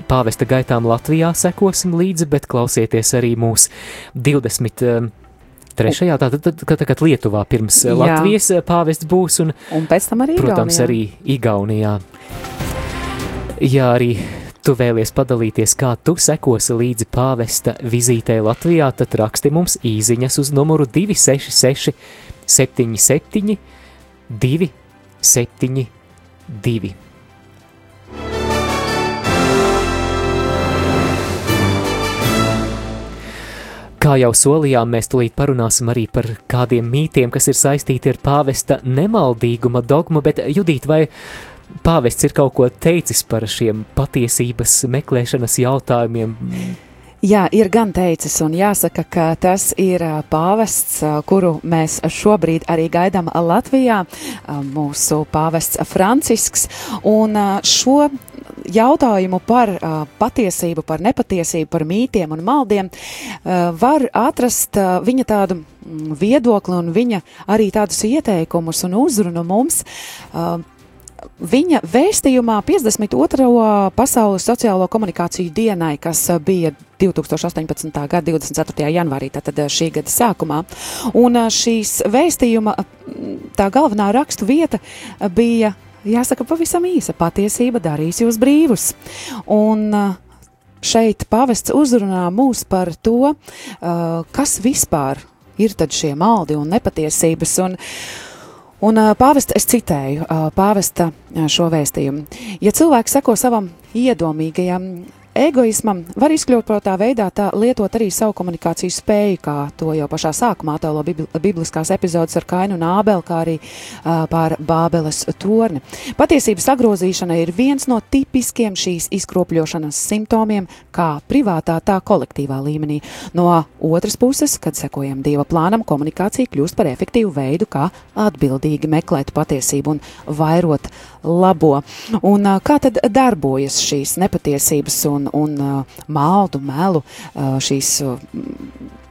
A: pāvesta gaitām Latvijā sekosim līdzi, bet klausieties arī mūsu 20. Trešajā, tātad, tad, kad, kad Lietuvā pirms Jā. Latvijas pāvests būs un,
B: un pēc tam arī
A: protams,
B: Igaunijā.
A: arī Igaunijā. Jā, arī tu vēlies padalīties, kā tu sekosi līdzi pāvesta vizītē Latvijā, tad raksti mums īziņas uz numuru 266 77 272. Kā jau solījām, mēs tulīt parunāsim arī par kādiem mītiem, kas ir saistīti ar pāvesta nemaldīguma dogmu, bet Judīt, vai pāvests ir kaut ko teicis par šiem patiesības meklēšanas jautājumiem?
B: Jā, ir gan teicis, un jāsaka, ka tas ir pāvests, kuru mēs šobrīd arī gaidām Latvijā, mūsu pāvests Francisks, un šo jautājumu par patiesību, par nepatiesību, par mītiem un maldiem, var atrast viņa tādu viedokli un viņa arī tādus ieteikumus un uzrunu mums. Uh, Viņa vēstījumā 52. pasaules sociālo komunikāciju dienai, kas bija 2018. gada 24. janvārī, tātad šī gada sākumā. Un šīs vēstījuma tā galvenā rakstu vieta bija jāsaka pavisam īsa - patiesība darīs jūs brīvus. Un šeit pavests uzrunā mūs par to, kas vispār ir tad šie maldi un nepatiesības. Un, Un pāvesta, es citēju pāvesta šo vēstījumu. Ja cilvēks seko savam iedomīgajam egoismam var izkļūt veidā, tā lietot arī savu komunikāciju spēju, kā to jau pašā sākumā attēlo bibliskās epizodes ar Kainu un Ābeli, kā arī uh, pār Bābeles torni. Patiesības sagrozīšana ir viens no tipiskiem šīs izkropļošanas simptomiem, kā privātā, tā kolektīvā līmenī. No otras puses, kad sekojam Dieva plānam, komunikācija kļūst par efektīvu veidu, kā atbildīgi meklēt patiesību un vairot labo. Un kā tad darbojas šīs nepatiesības un un, maldu, melu, šīs,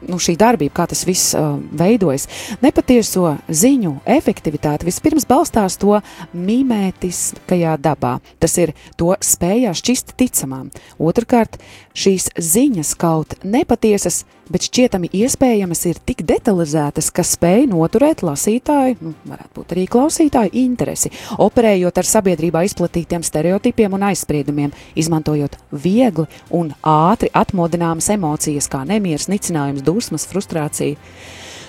B: nu, šī darbība, kā tas viss uh, veidojas. Nepatieso ziņu efektivitāte vispirms balstās to mimētiskajā dabā. Tas ir to spējā šķist ticamām. Otrakārt, šīs ziņas kaut nepatiesas, bet šķietami iespējamas ir tik detalizētas, ka spēj noturēt lasītāju, nu, varētu būt arī klausītāju interesi, operējot ar sabiedrībā izplatītiem stereotipiem un aizspriedumiem, izmantojot viegli un ātri atmodināmas emocijas kā nemieris, nicinājums, dusmas, frustrācija.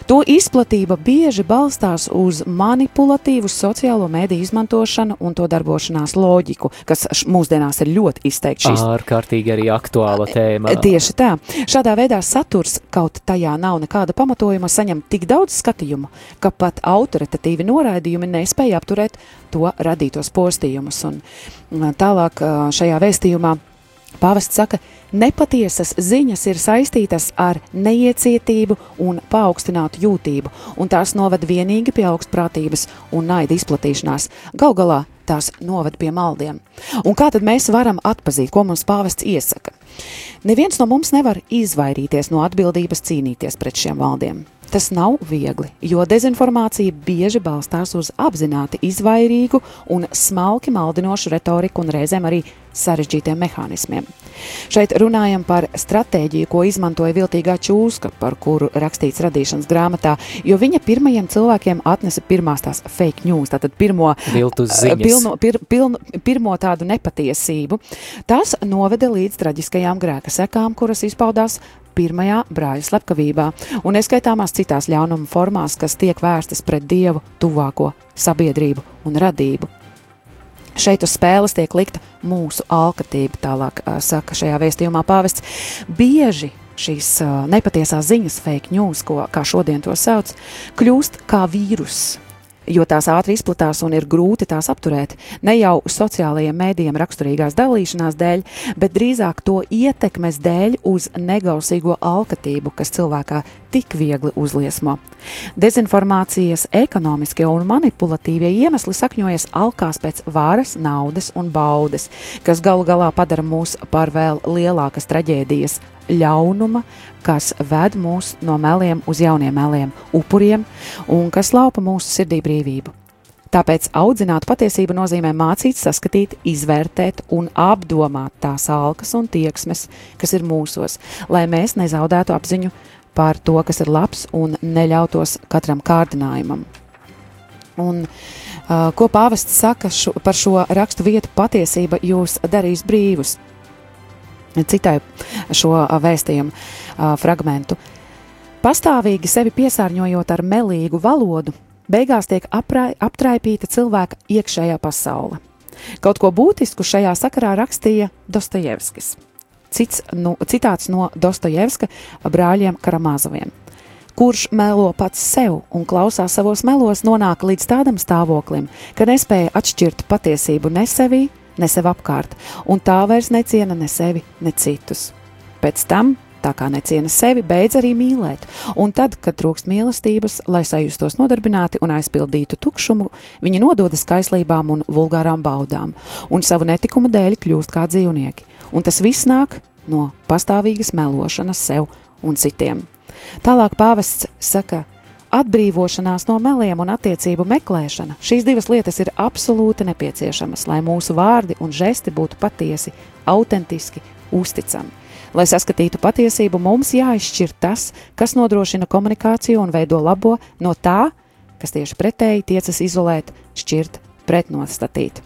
B: To izplatība bieži balstās uz manipulatīvu sociālo mediju izmantošanu un to darbošanās loģiku, kas mūsdienās ir ļoti izteikti šīs.
A: Ārkārtīgi arī aktuāla tēma.
B: Tieši tā. Šādā veidā saturs, kaut tajā nav nekāda pamatojuma, saņem tik daudz skatījumu, ka pat autoritatīvi noraidījumi nespēja apturēt to radītos postījumus. Un tālāk šajā vēstījumā Pāvests saka, nepatiesas ziņas ir saistītas ar neiecietību un paaugstinātu jūtību, un tās noved vienīgi pie augstprātības un naida izplatīšanās. Gal galā tās noved pie maldiem. Un kā tad mēs varam atpazīt, ko mums pāvests iesaka? Neviens no mums nevar izvairīties no atbildības cīnīties pret šiem valdiem. Tas nav viegli, jo dezinformācija bieži balstās uz apzināti izvairīgu un smalki maldinošu retoriku un reizēm arī sarežģītiem mehānismiem. Šeit runājam par stratēģiju, ko izmantoja viltīgā čūska, par kuru rakstīts radīšanas grāmatā, jo viņa pirmajiem cilvēkiem atnesa pirmās tās fake news, tātad pirmo, pilno, pir, pilno, pirmo tādu nepatiesību. Tas noveda līdz traģiskajām grēka sekām, kuras izpaudās pirmajā brāļa slepkavībā un neskaitāmās citās ļaunuma formās, kas tiek vērstas pret dievu, tuvāko sabiedrību un radību. Šeit uz spēles tiek likta mūsu alkatība, tālāk saka šajā vēstījumā pāvests. Bieži šīs nepatiesās ziņas, fake news, ko, kā šodien to sauc, kļūst kā vīruss, jo tās ātri izplatās un ir grūti tās apturēt. Ne jau sociālajiem mēdījiem raksturīgās dalīšanās dēļ, bet drīzāk to ietekmes dēļ uz negausīgo alkatību, kas cilvēkā tik viegli uzliesmo. Dezinformācijas ekonomiskie un manipulatīvie iemesli sakņojas alkās pēc varas, naudas un baudes, kas galu galā padara mūs par vēl lielākas traģēdijas ļaunuma, kas ved mūs no meliem uz jauniem meliem, upuriem un kas laupa mūsu sirdī brīvību. Tāpēc audzināt patiesību nozīmē mācīt, saskatīt, izvērtēt un apdomāt tās alkas un tieksmes, kas ir mūsos, lai mēs nezaudētu apziņu par to, kas ir labs un neļautos katram kārdinājumam. Un, uh, ko pāvests saka šo, par šo rakstu vietu patiesība jūs darīs brīvus? Citai šo vēstījumu fragmentu. Pastāvīgi sevi piesārņojot ar melīgu valodu, beigās tiek aprai, aptraipīta cilvēka iekšējā pasaule. Kaut ko būtisku šajā sakarā rakstīja Dostojevskis. Cits, nu, citāts no Dostojevska brāļiem Karamāzoviem. Kurš melo pats sev un klausās savos melos, nonāk līdz tādam stāvoklim, ka nespēja atšķirt patiesību ne sevī, ne sev apkārt, un tā vairs neciena ne sevi, ne citus. Pēc tam tā kā neciena sevi, beidz arī mīlēt. Un tad, kad trūkst mīlestības, lai sajustos nodarbināti un aizpildītu tukšumu, viņi nododas kaislībām un vulgārām baudām, un savu netikumu dēļ kļūst kā dzīvnieki. Un tas viss nāk no pastāvīgas melošanas sev un citiem. Tālāk pāvests saka, atbrīvošanās no meliem un attiecību meklēšana. Šīs divas lietas ir absolūti nepieciešamas, lai mūsu vārdi un žesti būtu patiesi, autentiski, uzticami. Lai saskatītu patiesību, mums jāizšķir tas, kas nodrošina komunikāciju un veido labo no tā, kas tieši pretēji tiecas izolēt, šķirt, pretnostatīt.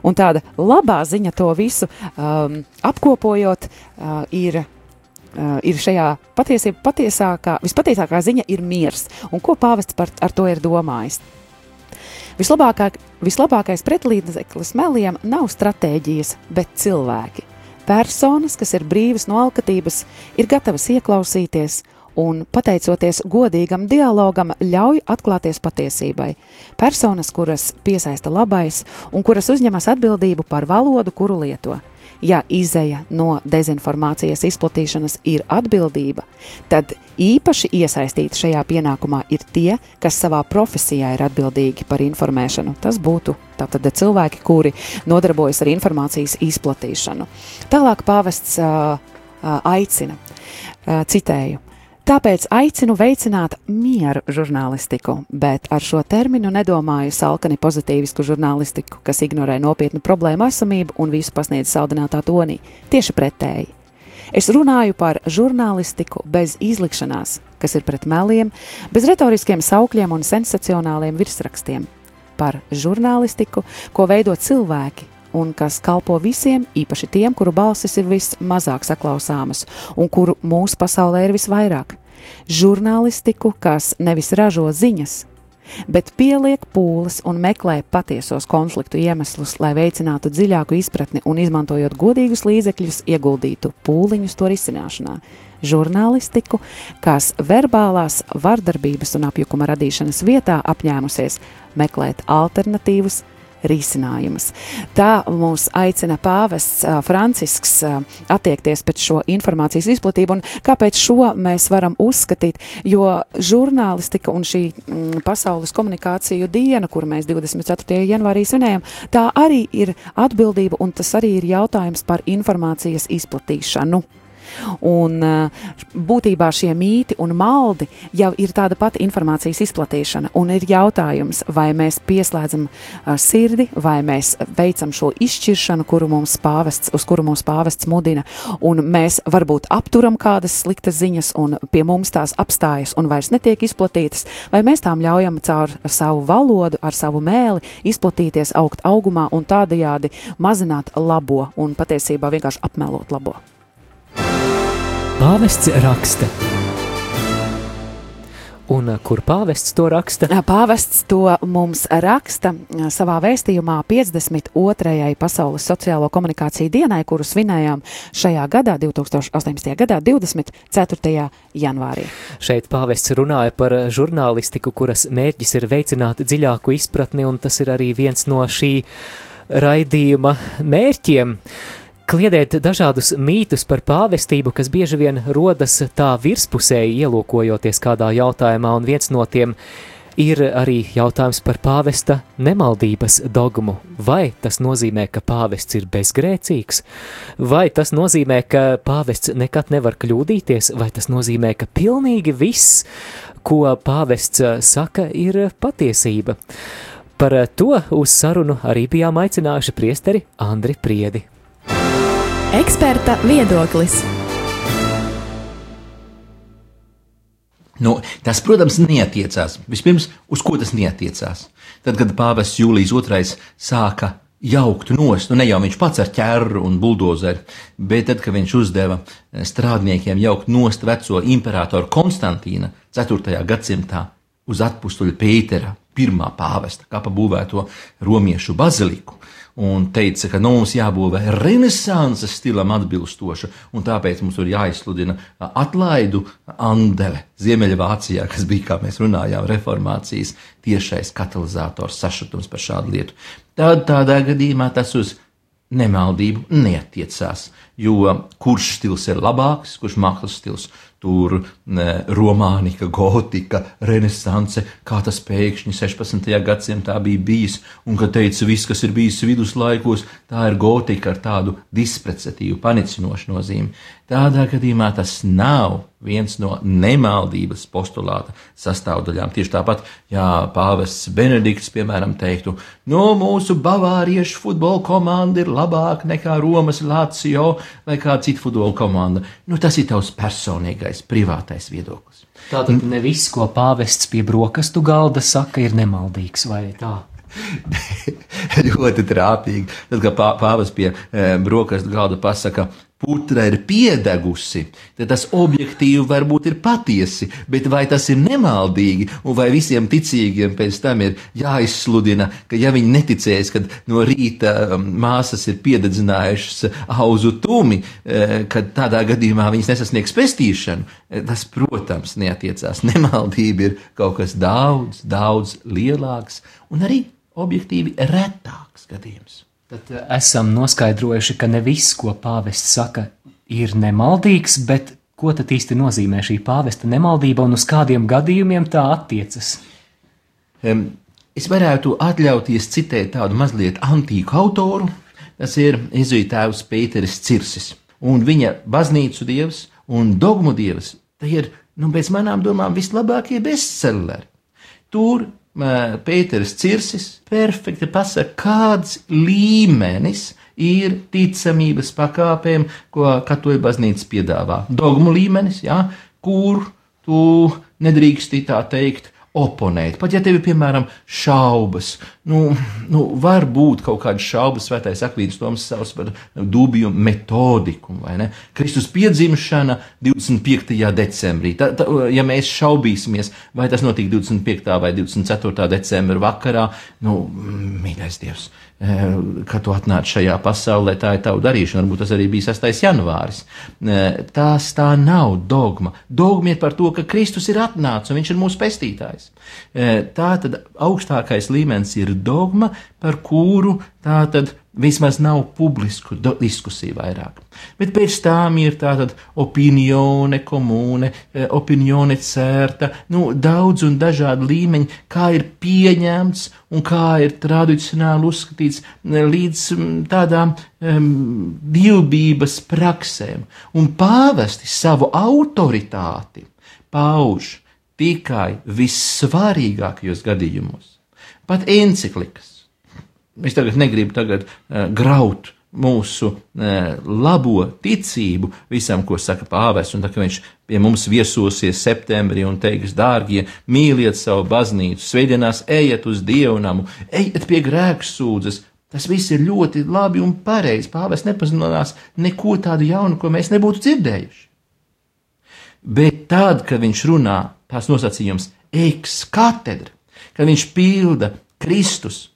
B: Un tāda labā ziņa to visu um, apkopojot, uh, ir uh, ir šajā patiesībā patiesākā, vispatiesākā ziņa ir miers, un ko pāvests par, ar to ir domājis. Vislabākā, vislabākais pretlīdzeklis meliem nav stratēģijas, bet cilvēki. Personas, kas ir brīvas no alkatības, ir gatavas ieklausīties un, pateicoties godīgam dialogam, ļauj atklāties patiesībai. Personas, kuras piesaista labais un kuras uzņemas atbildību par valodu, kuru lieto. Ja izeja no dezinformācijas izplatīšanas ir atbildība, tad īpaši iesaistīti šajā pienākumā ir tie, kas savā profesijā ir atbildīgi par informēšanu. Tas būtu tātad cilvēki, kuri nodarbojas ar informācijas izplatīšanu. Tālāk pāvests uh, aicina, uh, citēju, Tāpēc aicinu veicināt mieru žurnālistiku, bet ar šo terminu nedomāju salkani pozitīvisku žurnālistiku, kas ignorē nopietnu problēmu esamību un visu pasniedz saldinātā tonī. Tieši pretēji. Es runāju par žurnālistiku bez izlikšanās, kas ir pret meliem, bez retoriskiem saukļiem un sensacionāliem virsrakstiem. Par žurnālistiku, ko veido cilvēki, un kas kalpo visiem, īpaši tiem, kuru balsis ir vismazāk saklausāmas un kuru mūsu pasaulē ir visvairāk. Žurnālistiku, kas nevis ražo ziņas, bet pieliek pūles un meklē patiesos konfliktu iemeslus, lai veicinātu dziļāku izpratni un, izmantojot godīgus līdzekļus, ieguldītu pūliņus to risināšanā. Žurnālistiku, kas verbālās vardarbības un apjukuma radīšanas vietā apņēmusies meklēt alternatīvus risinājumus. Tā mūs aicina pāvests Francisks attiekties pēc šo informācijas izplatību, un kāpēc šo mēs varam uzskatīt, jo žurnālistika un šī mm, pasaules komunikāciju diena, kur mēs 24. janvārī svinējam, tā arī ir atbildība, un tas arī ir jautājums par informācijas izplatīšanu. Un eh, būtībā šie mīti un maldi jau ir tāda pati informācijas izplatīšana. Un ir jautājums, vai mēs pieslēdzam eh, sirdi, vai mēs veicam šo izšķiršanu, kuru mums pāvests, uz kuru mums pāvests mudina, un mēs varbūt apturam kādas sliktas ziņas, un pie mums tās apstājas un vairs netiek izplatītas, vai mēs tām ļaujam caur savu valodu, ar savu mēli izplatīties, augt augumā un tādajādi mazināt labo un patiesībā vienkārši apmelot labo.
A: Pāvests raksta. Un kur pāvests to raksta?
B: Pāvests to mums raksta savā vēstījumā 52. Pasaules sociālo komunikāciju dienai, kuru svinējām šajā gadā, 2018. gadā, 24. janvārī.
A: Šeit pāvests runāja par žurnālistiku, kuras mērķis ir veicināt dziļāku izpratni, un tas ir arī viens no šī raidījuma mērķiem. Uh, kliedēt dažādus mītus par pāvestību, kas bieži vien rodas tā virspusēji ielūkojoties kādā jautājumā, un viens no tiem ir arī jautājums par pāvesta nemaldības dogmu. Vai tas nozīmē, ka pāvests ir bezgrēcīgs, vai tas nozīmē, ka pāvests nekad nevar kļūdīties, vai tas nozīmē, ka pilnīgi viss, ko pāvests saka, ir patiesība. Par eh, to uz sarunu arī bijām aicinājuši priesteri Andri Priedi.
E: Eksperta viedoklis.
F: Nu, tas, protams, neatiecās. Vispirms, uz ko tas neatiecās? Tad, kad pāvests Jūlijas II sāka jaukt nost, nu ne jau viņš pats ar ķēru un buldozeri, bet tad, kad viņš uzdeva eh, strādniekiem jaukt nost veco imperatoru Konstantīna 4. gadsimtā uz atpustuļa Pētera, pirmā pāvesta, kā pabūvēto romiešu baziliku, un teica, ka nu, mums jābūvē renesanses stilam atbilstoša, un tāpēc mums tur jāizsludina atlaidu Andele Ziemeļvācijā, kas bija, kā mēs runājām, reformācijas tiešais katalizators sašutums par šādu lietu. Tad tādā gadījumā tas uz nemaldību neatiecās, jo kurš stils ir labāks, kurš mākslas stils, tur romānika, gotika, renesance, kā tas pēkšņi 16. gadsimtā bija bijis, un kad teica, viss, kas ir bijis viduslaikos, tā ir gotika ar tādu dispreciatīvu, panicinošu nozīmi. Tādā gadījumā tas nav viens no nemaldības postulāta sastāvdaļām. Tieši tāpat, ja pāvests Benedikts, piemēram, teiktu, no mūsu bavāriešu futbola komanda ir labāka nekā Romas Lācijo vai kāda cita futbola komanda, nu tas ir tavs personīgais, privātais viedoklis.
A: Tātad ne viss, ko pāvests pie brokastu galda saka, ir nemaldīgs vai tā.
F: ļoti trāpīgi. Tad, kad pāvis pie e, brokastu galda pasaka, putra ir piedegusi, tad tas objektīvi varbūt ir patiesi, bet vai tas ir nemaldīgi, un vai visiem ticīgiem pēc tam ir jāizsludina, ka ja viņi neticēs, kad no rīta um, māsas ir piededzinājušas auzu tumi, e, kad tādā gadījumā viņas nesasniegs pestīšanu, e, tas, protams, neatiecās. Nemaldība ir kaut kas daudz, daudz lielāks un arī objektīvi retāks gadījums.
A: Tad eh, esam noskaidrojuši, ka ne viss, ko pāvests saka, ir nemaldīgs, bet ko tad īsti nozīmē šī pāvesta nemaldība un uz kādiem gadījumiem tā attiecas?
F: Es varētu atļauties citēt tādu mazliet antīku autoru. Tas ir Ezuītājs Pēteris Cirsis. Un viņa baznīcu dievs un dogmu dievs, tie ir, nu, pēc manām domām, vislabākie bestselleri. Tur Pēters Cirsis perfekti pasaka, kāds līmenis ir ticamības pakāpēm, ko katoļu baznīca piedāvā. Dogmu līmenis, jā, kur tu nedrīksti tā teikt, oponēt. Pat ja tev ir, piemēram, šaubas, nu, nu var būt kaut kādas šaubas, svētais akvīns Toms savs par dubiju metodiku, vai ne? Kristus piedzimšana 25. decembrī. Ta, ta, ja mēs šaubīsimies, vai tas notika 25. vai 24. decembra vakarā, nu, mīļais Dievs, Eh, kad tu atnāc šajā pasaulē, tā ir tava darīšana. Varbūt tas arī bija 6. janvāris. Eh, tās tā nav dogma. Dogma ir par to, ka Kristus ir atnācis un viņš ir mūsu pestītājs. Eh, tā tad augstākais līmenis ir dogma, par kuru tā tad vismaz nav publisku diskusiju vairāk. Bet pēc tam ir tāda opinione komūne, opinione certa, nu, daudz un dažādi līmeņi, kā ir pieņemts un kā ir tradicionāli uzskatīts līdz tādām um, dievbijas praksēm. Un pāvesti savu autoritāti pauž tikai vissvarīgākajos gadījumos. Pat enciklikas Es tagad negribu tagad, uh, graut mūsu uh, labo ticību visam, ko saka pāvests. Un tā kā viņš pie mums viesosies septembrī un teiks, dārgie, mīliet savu baznīcu, svētdienās ejiet uz dievnamu, ejiet pie grēksūdzes. Tas viss ir ļoti labi un pareizi. Pāvests nepazinās neko tādu jaunu, ko mēs nebūtu dzirdējuši. Bet tad, kad viņš runā tās nosacījums ex katedra, kad viņš pilda Kristus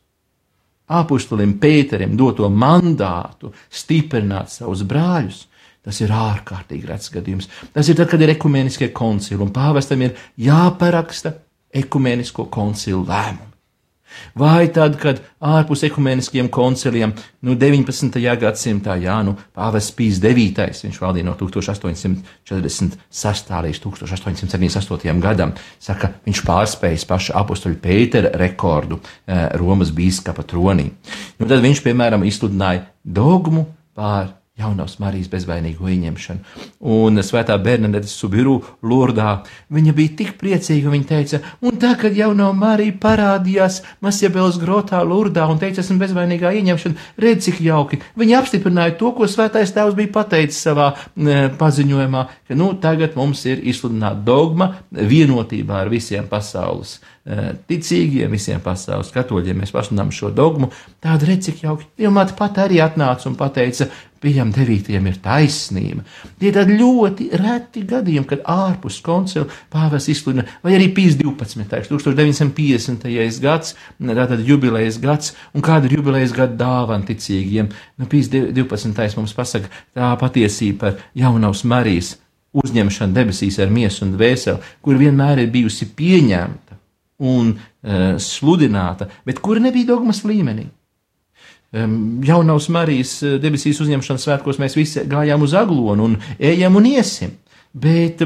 F: apustulim Pēterim doto mandātu stiprināt savus brāļus, tas ir ārkārtīgi rets gadījums. Tas ir tad, kad ir ekumeniskie koncili, un pāvestam ir jāparaksta ekumenisko koncilu lēmumu. Vai tad, kad ārpus ekumeniskiem konciliem, nu, 19. gadsimtā, jā, nu, pāvests Pīs 9. viņš valdīja no 1846. līdz 1878. gadam, saka, viņš pārspējis paša apustuļa Pētera rekordu eh, Romas bīskapa tronī. Nu, tad viņš, piemēram, izsludināja dogmu pār jaunās Marijas bezvainīgo ieņemšanu. Un svētā Bernadette Subiru Lurdā, viņa bija tik priecīga, viņa teica, un tā, kad jaunā Marija parādījās Masjabels grotā Lurdā un teica, esmu bezvainīgā ieņemšana, redz, cik jauki. Viņa apstiprināja to, ko svētais tēvs bija pateicis savā e, paziņojumā, ka, nu, tagad mums ir izsludināta dogma vienotībā ar visiem pasaules ticīgiem, visiem pasaules katoļiem. Mēs pasludinām šo dogmu. Tāda redz, cik jauki. Dievmāte pat arī atnāca un pateica, Pieņem devītajam ir taisnība. Tie tādi ļoti reti gadījumi, kad ārpus koncila pāvis izsludina, vai arī Pīs 12. 1950. gads, tātad jubilejas gads, un kāda ir jubilejas gada dāvana ticīgiem. Nu, Pīs 12. mums pasaka tā patiesība par jaunavas Marijas uzņemšanu debesīs ar miesu un dvēseli, kur vienmēr ir bijusi pieņemta un uh, sludināta, bet kura nebija dogmas līmenī. Jaunavas Marijas eh, debesīs uzņemšanas svētkos mēs visi gājām uz aglonu un ejam un iesim. Bet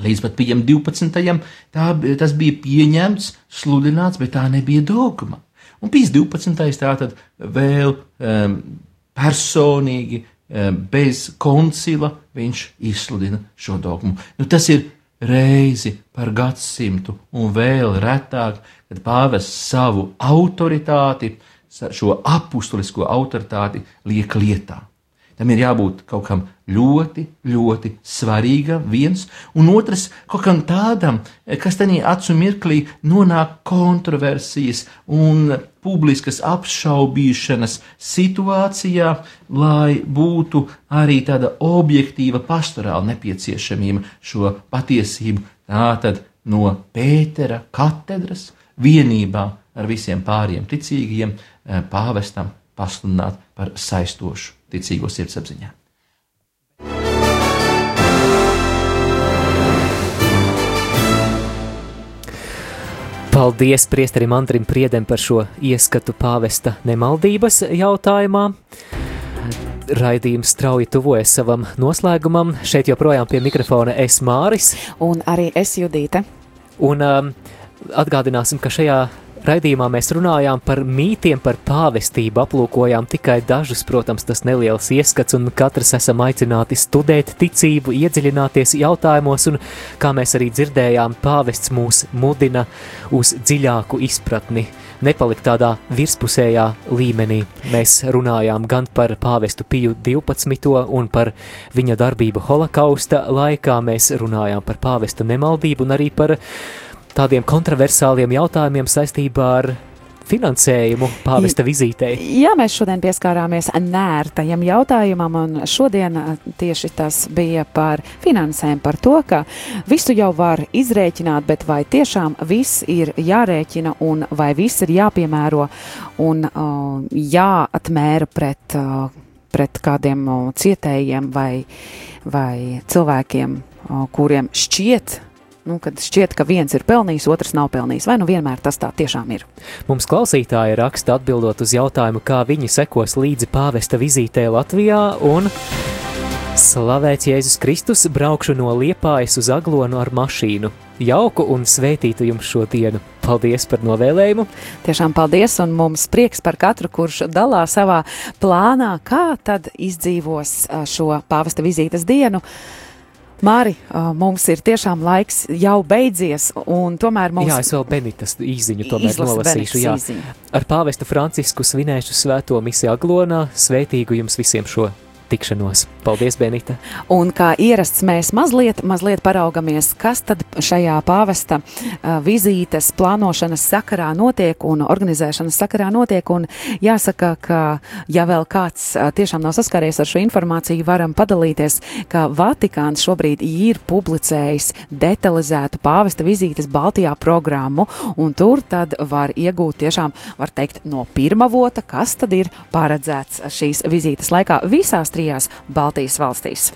F: līdz pat pieņem 12. Tā, tas bija pieņemts, sludināts, bet tā nebija dogma. Un pīs 12. tā tad vēl um, personīgi, um, bez koncila viņš izsludina šo dogmu. Nu, tas ir reizi par gadsimtu un vēl retāk, kad pāvests savu autoritāti šo apustulisko autoritāti liek lietā. Tam ir jābūt kaut kam ļoti, ļoti svarīgam, viens, un otrs kaut kam tādam, kas tajā acu mirklī nonāk kontroversijas un publiskas apšaubīšanas situācijā, lai būtu arī tāda objektīva pastorāla nepieciešamība šo patiesību tātad no Pētera katedras vienībā ar visiem pāriem ticīgiem eh, pāvestam pasludināt par saistošu ticīgo sirdsapziņā.
A: Paldies priesterim Antrim Priedem par šo ieskatu pāvesta nemaldības jautājumā. Raidījums strauji tuvojas savam noslēgumam. Šeit joprojām pie mikrofona es Māris.
B: Un arī es Judīte.
A: Un um, atgādināsim, ka šajā Raidījumā mēs runājām par mītiem, par pāvestību, aplūkojām tikai dažus, protams, tas neliels ieskats, un katrs esam aicināti studēt ticību, iedziļināties jautājumos, un, kā mēs arī dzirdējām, pāvests mūs mudina uz dziļāku izpratni, nepalikt tādā virspusējā līmenī. Mēs runājām gan par pāvestu Piju 12. un par viņa darbību holokausta laikā, mēs runājām par pāvesta nemaldību un arī par tādiem kontroversāliem jautājumiem saistībā ar finansējumu pāvesta vizītei.
B: Jā, mēs šodien pieskārāmies nērtajam jautājumam, un šodien tieši tas bija par finansēm, par to, ka visu jau var izrēķināt, bet vai tiešām viss ir jārēķina un vai viss ir jāpiemēro un uh, jāatmēra pret, uh, pret kādiem uh, cietējiem vai, vai cilvēkiem, uh, kuriem šķiet, nu, kad šķiet, ka viens ir pelnījis, otrs nav pelnījis. Vai nu vienmēr tas tā tiešām ir?
A: Mums klausītāji raksta atbildot uz jautājumu, kā viņi sekos līdzi pāvesta vizītē Latvijā un Slavēts Jēzus Kristus, braukšu no Liepājas uz Aglonu ar mašīnu. Jauku un svētītu jums šo dienu. Paldies par novēlējumu.
B: Tiešām paldies, un mums prieks par katru, kurš dalās savā plānā, kā tad izdzīvos šo pāvesta vizītes dienu. Māri, mums ir tiešām laiks jau beidzies, un tomēr mums...
A: Jā, es vēl Benitas īziņu tomēr nolasīšu, jā. Īziņu. Ar pāvestu Francisku svinēšu svēto misiju Aglonā, svētīgu jums visiem šo tikšanos. Paldies, Benita!
B: Un kā ierasts mēs mazliet, mazliet paraugamies, kas tad šajā pāvesta vizītes plānošanas sakarā notiek un organizēšanas sakarā notiek. Un jāsaka, ka ja vēl kāds tiešām nav saskāries ar šo informāciju, varam padalīties, ka Vatikāns šobrīd ir publicējis detalizētu pāvesta vizītes Baltijā programmu, un tur tad var iegūt tiešām, var teikt, no pirmā vota, kas tad ir paredzēts šīs vizītes laikā visās trijās Baltijas valstīs.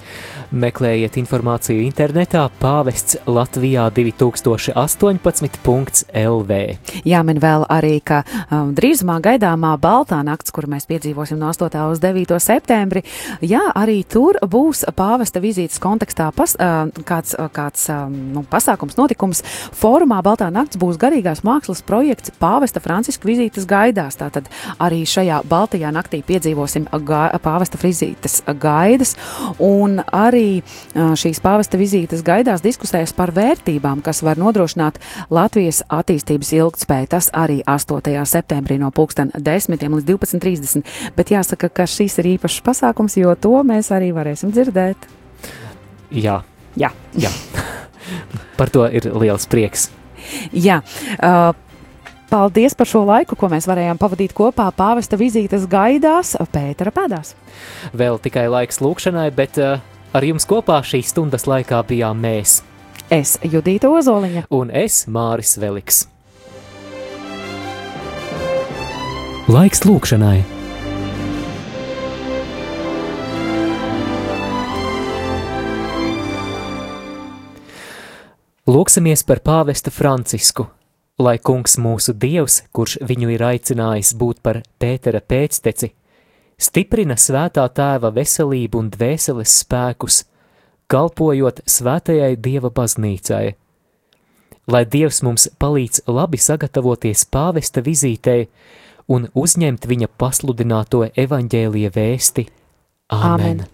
A: Meklējiet informāciju internetā pāvests Latvijā 2018.lv.
B: Jāmin vēl arī, ka um, drīzumā gaidāmā Baltā nakts, kuru mēs piedzīvosim no 8. uz 9. septembri, jā, arī tur būs pāvesta vizītes kontekstā pas, uh, kāds, kāds um, nu, pasākums, notikums. Fórumā Baltā nakts būs garīgās mākslas projekts pāvesta Franciska vizītes gaidās. Tātad arī šajā Baltijā naktī piedzīvosim pāvesta vizītes vizītes gaidas, un arī šīs pāvesta vizītes gaidās diskusējas par vērtībām, kas var nodrošināt Latvijas attīstības ilgtspēju. Tas arī 8. septembrī no 10 līdz 12.30. Bet jāsaka, ka šis ir īpašs pasākums, jo to mēs arī varēsim dzirdēt.
A: Jā,
B: Jā.
A: jā. par to ir liels prieks.
B: Jā. Uh, Paldies par šo laiku, ko mēs varējām pavadīt kopā pāvesta vizītes gaidās, Pētera pēdās.
A: Vēl tikai laiks lūkšanai, bet uh, ar jums kopā šīs stundas laikā bijām mēs.
B: Es Judīta Ozoliņa.
A: Un es Māris Veliks. Laiks lūkšanai. Lūksimies par pāvestu Francisku, lai kungs mūsu dievs, kurš viņu ir aicinājis būt par Pētera pēcteci, stiprina svētā tēva veselību un dvēseles spēkus, kalpojot svētajai dieva baznīcai. Lai dievs mums palīdz labi sagatavoties pāvesta vizītei un uzņemt viņa pasludināto evaņģēlie vēsti. Āmen!
B: Āmen.